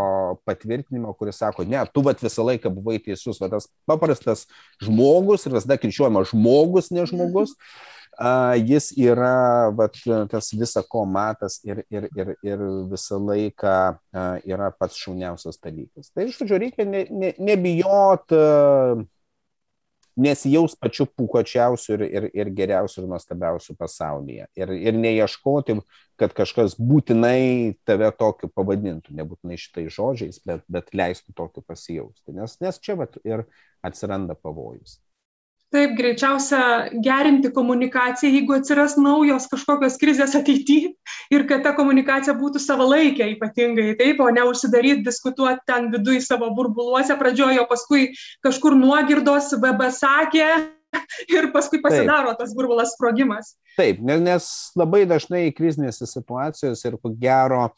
patvirtinimo, kuris sako, ne, tu vat visą laiką buvai teisus, va tas paprastas žmogus ir visada kirčiuojama žmogus, ne žmogus. Mhm jis yra vat, tas visa ko matas ir, ir, ir, ir visą laiką yra pats šauniausias dalykas. Tai iš žodžiu, reikia ne, ne, nebijot, nesijaus pačiu pukočiausiu ir, ir, ir geriausiu ir nuostabiausiu pasaulyje. Ir, ir neieškoti, kad kažkas būtinai tave tokiu pavadintų, nebūtinai šitai žodžiais, bet, bet leistų tokiu pasijausti. Nes, nes čia vat, ir atsiranda pavojus taip greičiausia gerinti komunikaciją jeigu atsiras naujos kažkokios krizės ateity ir kad ta komunikacija būtų savalaikė ypatingai taip o ne užsidaryt diskutuot ten viduj savo burbuluose pradžioj o paskui kažkur nuogirdos bb sakė <laughs> ir paskui pasidaro Taip. tas burbulas sprogimas. Taip, nes labai dažnai krizinėse situacijose ir ko gero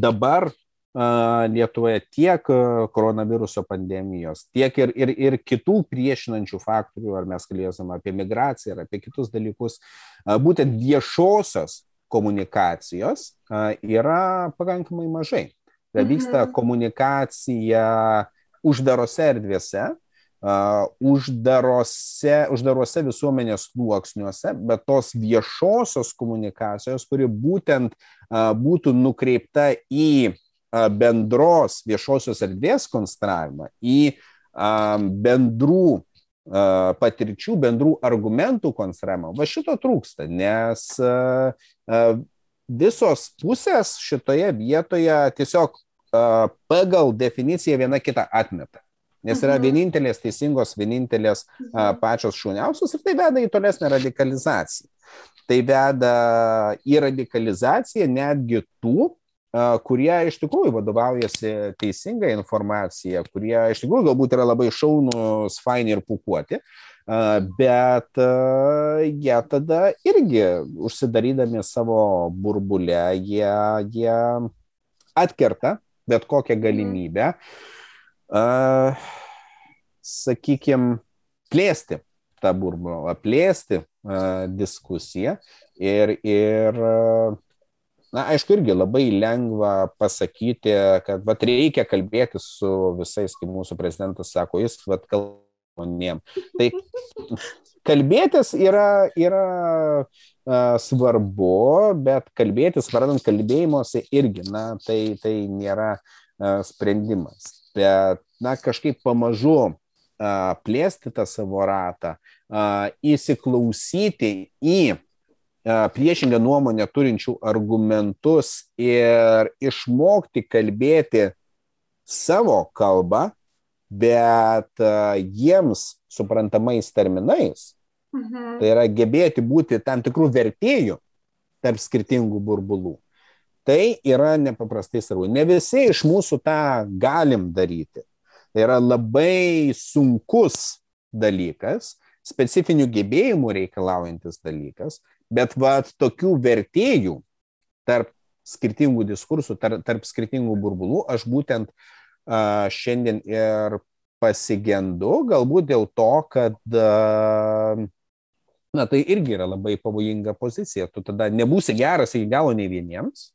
dabar Lietuvoje tiek koronaviruso pandemijos, tiek ir, ir, ir kitų priešinančių faktorių, ar mes kalbėsime apie migraciją, ar apie kitus dalykus, būtent viešosios komunikacijos yra pakankamai mažai. Tai vyksta mhm. komunikacija uždarose erdvėse, uždarose, uždarose visuomenės sluoksniuose, bet tos viešosios komunikacijos, kuri būtent būtų nukreipta į bendros viešosios erdvės konstravimą, į bendrų patirčių, bendrų argumentų konstravimą. Va šito trūksta, nes visos pusės šitoje vietoje tiesiog pagal definiciją viena kitą atmeta. Nes yra mhm. vienintelės teisingos, vienintelės mhm. pačios šuniausios ir tai veda į tolesnę radikalizaciją. Tai veda į radikalizaciją netgi tų, kurie iš tikrųjų vadovaujasi teisinga informacija, kurie iš tikrųjų galbūt yra labai šaunus, faini ir pukuoti, bet jie tada irgi užsidarydami savo burbulę, jie, jie atkerta bet kokią mhm. galimybę, sakykime, plėsti tą burbulą, plėsti diskusiją ir, ir na, aišku, irgi labai lengva pasakyti, kad vat, reikia kalbėti su visais, kaip mūsų prezidentas sako, jis vat, kalbonėm. Tai <laughs> kalbėtis yra, yra uh, svarbu, bet kalbėtis, vardant kalbėjimuose irgi, na, tai, tai nėra uh, sprendimas. Bet, na, kažkaip pamažu uh, plėsti tą savo ratą, uh, įsiklausyti į priešingą nuomonę turinčių argumentus ir išmokti kalbėti savo kalbą, bet jiems suprantamais terminais. Mhm. Tai yra gebėti būti tam tikrų vertėjų tarp skirtingų burbulų. Tai yra nepaprastai svarbu. Ne visi iš mūsų tą galim daryti. Tai yra labai sunkus dalykas, specifinių gebėjimų reikalaujantis dalykas, Bet va tokių vertėjų tarp skirtingų diskursų, tarp, tarp skirtingų burbulų, aš būtent uh, šiandien ir pasigendu, galbūt dėl to, kad, uh, na, tai irgi yra labai pavojinga pozicija. Tu tada nebūsi geras iki galo nei vieniems.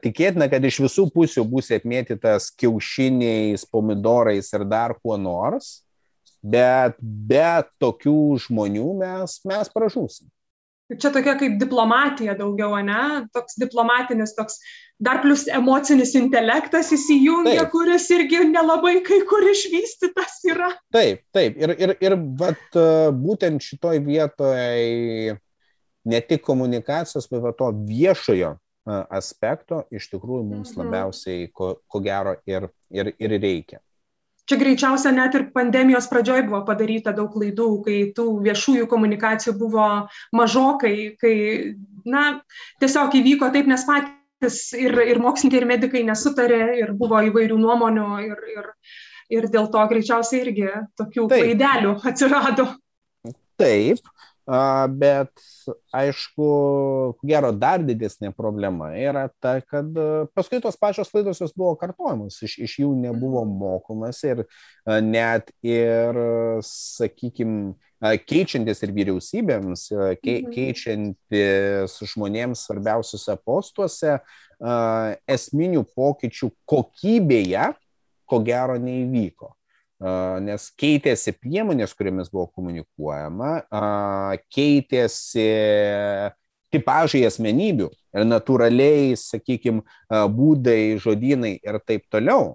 Tikėtina, kad iš visų pusių būsi apmėtytas kiaušiniais, pomidorais ir dar kuo nors, bet be tokių žmonių mes, mes pražūsim. Čia tokia kaip diplomatija daugiau, ne? Toks diplomatinis, toks dar plus emocinis intelektas įsijungia, taip. kuris irgi nelabai kai kur išvystytas yra. Taip, taip. Ir, ir, ir vat, e, būtent šitoj vietoje ne tik komunikacijos, bet to viešojo e, aspekto iš tikrųjų mums mhm. labiausiai, ko, ko gero, ir, ir, ir reikia čia greičiausia net ir pandemijos pradžioj buvo padaryta daug klaidų, kai tų viešųjų komunikacijų buvo mažokai, kai, na, tiesiog įvyko taip, nes patys ir, ir mokslininkai, ir medikai nesutarė, ir buvo įvairių nuomonių, ir, ir, ir dėl to greičiausiai irgi tokių taip. klaidelių atsirado. Taip, bet aišku, gero dar didesnė problema yra ta, kad paskui tos pačios klaidos jos buvo kartojamos, iš, iš jų nebuvo mhm. mokomas ir net ir, sakykime, keičiantis ir vyriausybėms, mhm. keičiantis žmonėms svarbiausiuose postuose, esminių pokyčių kokybėje, ko gero, neįvyko nes keitėsi priemonės, kuriamis buvo komunikuojama, keitėsi tipažai asmenybių ir natūraliai, sakykime, būdai, žodynai ir taip toliau.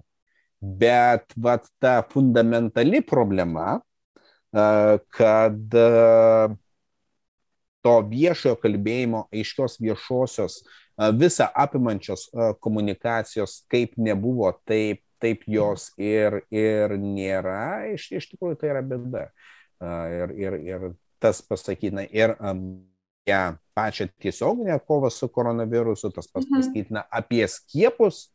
Bet vat, ta fundamentali problema, kad to viešojo kalbėjimo, aiškios viešosios, visą apimančios komunikacijos kaip nebuvo, taip taip jos ir, ir nėra, iš, iš tikrųjų tai yra bėda. Ir, ir, ir tas pasakytina ir um, ją pačią tiesioginę kovą su koronavirusu, tas mhm. pasakytina apie skiepus,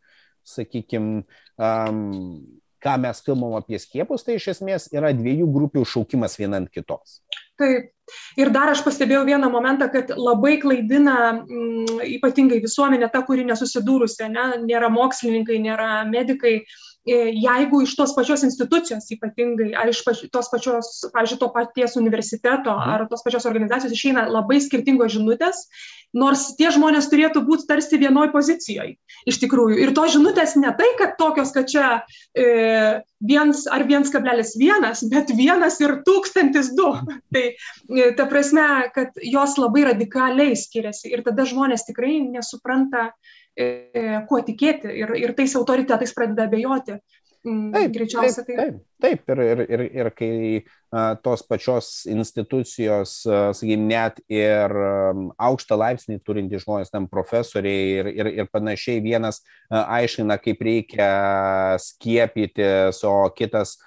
sakykime, um, ką mes kalbam apie skiepus, tai iš esmės yra dviejų grupių šaukimas viena ant kitos. Taip. Ir dar aš pastebėjau vieną momentą, kad labai klaidina m, mm, ypatingai visuomenė ta, kuri nesusidūrusi, ne, nėra mokslininkai, nėra medikai, jeigu iš tos pačios institucijos ypatingai, ar iš pač, tos pačios, pavyzdžiui, to paties universiteto, mhm. ar tos pačios organizacijos išeina labai skirtingos žinutės, nors tie žmonės turėtų būti tarsi vienoj pozicijoje iš tikrųjų. Ir to žinutės ne tai, kad tokios, kad čia e, viens ar 1,1, bet vienas ir tūkstantis du. <laughs> Tai e, ta prasme, kad jos labai radikaliai skiriasi ir tada žmonės tikrai nesupranta, e, kuo tikėti ir, ir tais autoritetais pradeda abejoti. Mm, taip, greičiausiai taip. Taip, taip. Ir, ir, ir, ir kai a, tos pačios institucijos, sakykime, net ir a, aukštą laipsnį turintys žmonės, tam profesoriai ir, ir, ir panašiai, vienas a, aiškina, kaip reikia skiepytis, o kitas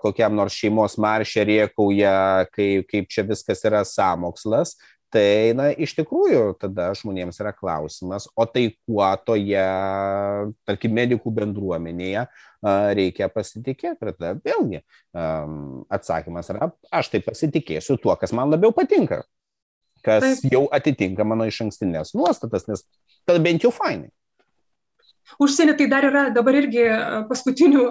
kokiam nors šeimos maršė riekauja, kaip, kaip čia viskas yra samokslas, tai na iš tikrųjų tada žmonėms yra klausimas o tai kuo toje tarkim medikų bendruomenėje reikia pasitikėti ir tada vėlgi atsakymas yra aš tai pasitikėsiu tuo kas man labiau patinka kas Taip. jau atitinka mano iš ankstinės nuostatas nes tada bent jau fainai Užsienį tai dar yra dabar irgi paskutinių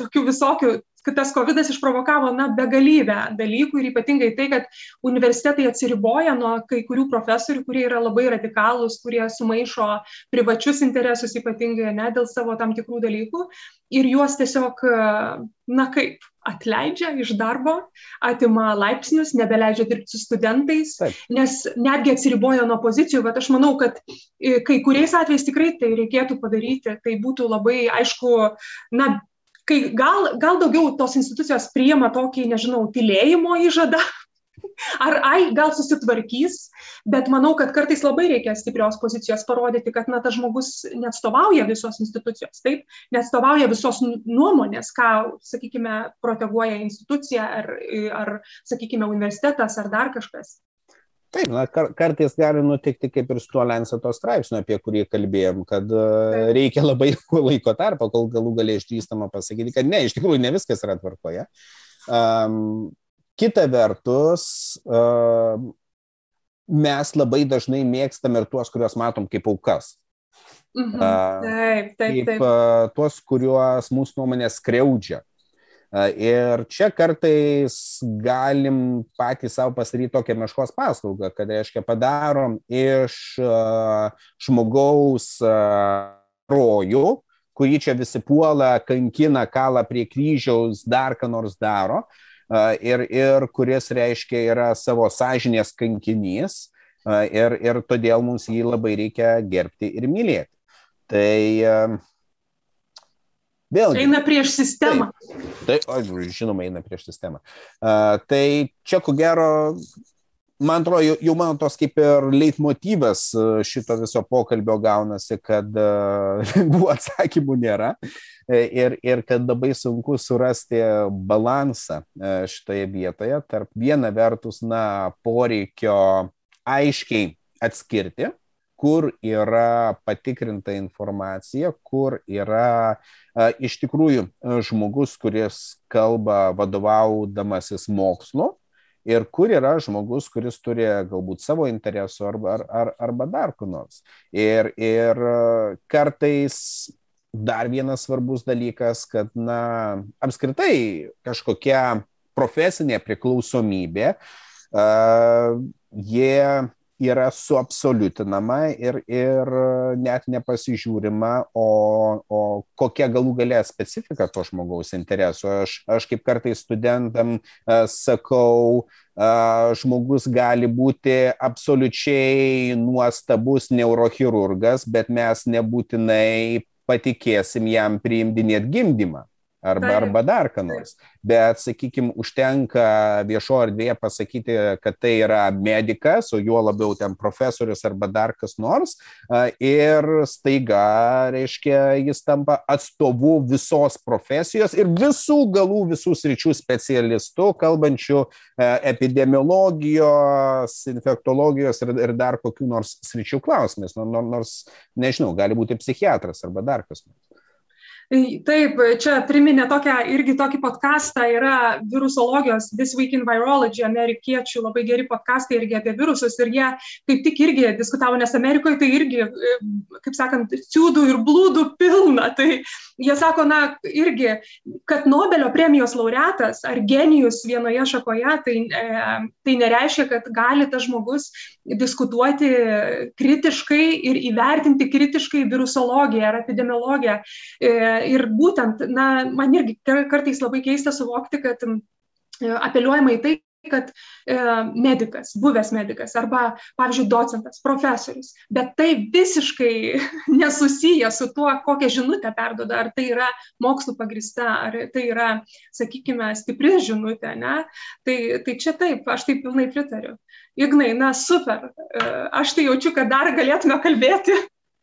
tokių visokių kad tas kovidas išprovokavo na begalybę dalykų ir ypatingai tai kad universitetai atsiriboja nuo kai kurių profesorių kurie yra labai radikalūs kurie sumaišo privačius interesus ypatingai ane dėl savo tam tikrų dalykų ir juos tiesiog na kaip atleidžia iš darbo atima laipsnius nebeleidžia dirbti su studentais Taip. nes netgi atsiriboja nuo pozicijų bet aš manau kad kai kuriais atvejais tikrai tai reikėtų padaryti tai būtų labai aišku na kai gal gal daugiau tos institucijos priima tokį nežinau tylėjimo įžadą ar ai gal susitvarkys bet manau kad kartais labai reikia stiprios pozicijos parodyti kad na tas žmogus neatstovauja visos institucijos taip? Neatstovauja visos nuomonės ką sakykime proteguoja institucija ar ar sakykime universitetas ar dar kažkas. Taip, na, kar, kartais gali nutikti kaip ir su tuo Lenseto straipsniu, apie kurį kalbėjom, kad uh, reikia labai laiko tarpo, kol galų galiai išdrįstama pasakyti, kad ne, iš tikrųjų ne viskas yra tvarkoje. Um, kita vertus, uh, mes labai dažnai mėgstam ir tuos, kuriuos matom kaip aukas. Mhm. Uh, taip, taip, kaip taip. Uh, tuos, kuriuos mūsų nuomonės skriaudžia. Ir čia kartais galim patys savo pasidaryti tokią meškos paslaugą, kad, reiškia, padarom iš žmogaus rojų, kurį čia visi puola, kankina, kala prie kryžiaus, dar ką nors daro, ir, ir kuris, reiškia, yra savo sąžinės kankinys, ir, ir todėl mums jį labai reikia gerbti ir mylėti. Tai Vėlgi. Eina prieš sistemą. Tai, tai o, žinoma, eina prieš sistemą. Uh, tai čia ko gero, man atrodo, jau, jau mano tos kaip ir leitmotyvas šito viso pokalbio gaunasi, kad <laughs> uh, buvo atsakymų nėra. Ir, ir kad labai sunku surasti balansą šitoje vietoje tarp viena vertus, na, poreikio aiškiai atskirti, kur yra patikrinta informacija, kur yra a, iš tikrųjų žmogus, kuris kalba vadovaudamasis mokslu ir kur yra žmogus, kuris turi galbūt savo interesų arba, ar, ar, arba dar kur nors. Ir, ir kartais dar vienas svarbus dalykas, kad, na, apskritai kažkokia profesinė priklausomybė, uh, jie yra suabsoliutinama ir, ir net nepasižiūrima, o, o kokia galų galė specifika to žmogaus interesų. Aš, aš kaip kartais studentam a, sakau, a, žmogus gali būti absoliučiai nuostabus neurochirurgas, bet mes nebūtinai patikėsim jam priimdinėti gimdymą arba, arba dar ką nors. Bet, sakykime, užtenka viešo erdvėje pasakyti, kad tai yra medicas, o juo labiau ten profesorius arba dar kas nors. Ir staiga, reiškia, jis tampa atstovu visos profesijos ir visų galų, visų sričių specialistų, kalbančių epidemiologijos, infektologijos ir, ir dar kokių nors sričių klausimais. Nors, nežinau, gali būti psichiatras arba dar kas nors. Taip, čia priminė tokią, irgi tokį podcastą, yra virusologijos This Week in Virology, amerikiečių labai geri podcastai irgi apie virusus ir jie kaip tik irgi diskutavo, nes Amerikoje tai irgi, kaip sakant, ciūdų ir blūdų pilna. Tai jie sako, na, irgi, kad Nobelio premijos laureatas ar genijus vienoje šakoje, tai, e, tai nereiškia, kad gali tas žmogus diskutuoti kritiškai ir įvertinti kritiškai virusologiją ar epidemiologiją. E, ir būtent, na, man irgi kartais labai keista suvokti, kad apeliuojama į tai, kad e, medikas, buvęs medikas arba, pavyzdžiui, docentas, profesorius, bet tai visiškai <laughs> nesusiję su tuo, kokią žinutę perdoda, ar tai yra mokslo pagrista, ar tai yra, sakykime, stipri žinutė, ne? Tai, tai čia taip, aš taip pilnai pritariu. Ignai, na super, e, aš tai jaučiu, kad dar galėtume kalbėti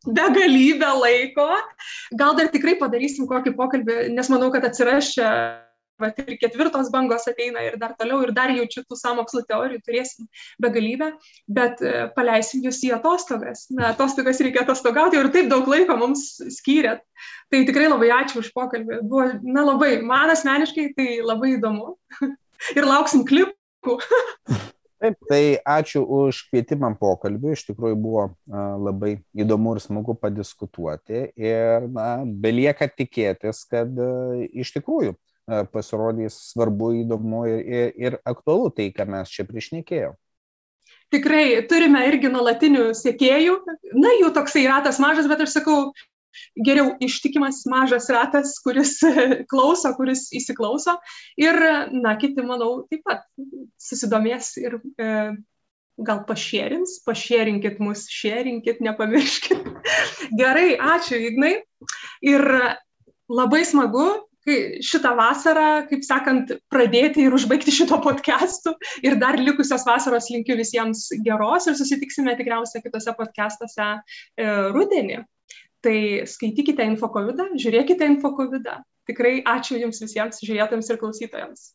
begalybę laiko. Gal dar tikrai padarysim kokį pokalbį, nes manau, kad atsiras čia, vat, ir ketvirtos bangos ateina ir dar toliau, ir dar jaučiu tų samokslo teorijų turėsim begalybę, bet e, paleisim jūs į atostogas. Na, atostogas reikia atostogauti ir taip daug laiko mums skyrėt. Tai tikrai labai ačiū už pokalbį. Buvo, na, labai, man asmeniškai tai labai įdomu. <laughs> ir lauksim klipų. <laughs> Taip, tai ačiū už kvietimą pokalbį, iš tikrųjų buvo labai įdomu ir smagu padiskutuoti. Ir na, belieka tikėtis, kad iš tikrųjų pasirodys svarbu, įdomu ir, ir, ir aktualu tai, ką mes čia priešnekėjome. Tikrai turime irgi nuolatinių sėkėjų, na jų toksai ratas mažas, bet aš sakau, geriau ištikimas mažas ratas, kuris <laughs> klauso, kuris įsiklauso. Ir, na, kiti, manau, taip pat susidomės ir e, gal pašėrins, pašėrinkit mus, šėrinkit, nepamirškit. <laughs> Gerai, ačiū, Ignai. Ir labai smagu, šitą vasarą, kaip sakant, pradėti ir užbaigti šito podcastų. Ir dar likusios vasaros linkiu visiems geros ir susitiksime tikriausiai kitose podcastuose e, rudenį. Tai skaitykite infokovidą, žiūrėkite infokovidą. Tikrai ačiū Jums visiems žiūrėtojams ir klausytojams.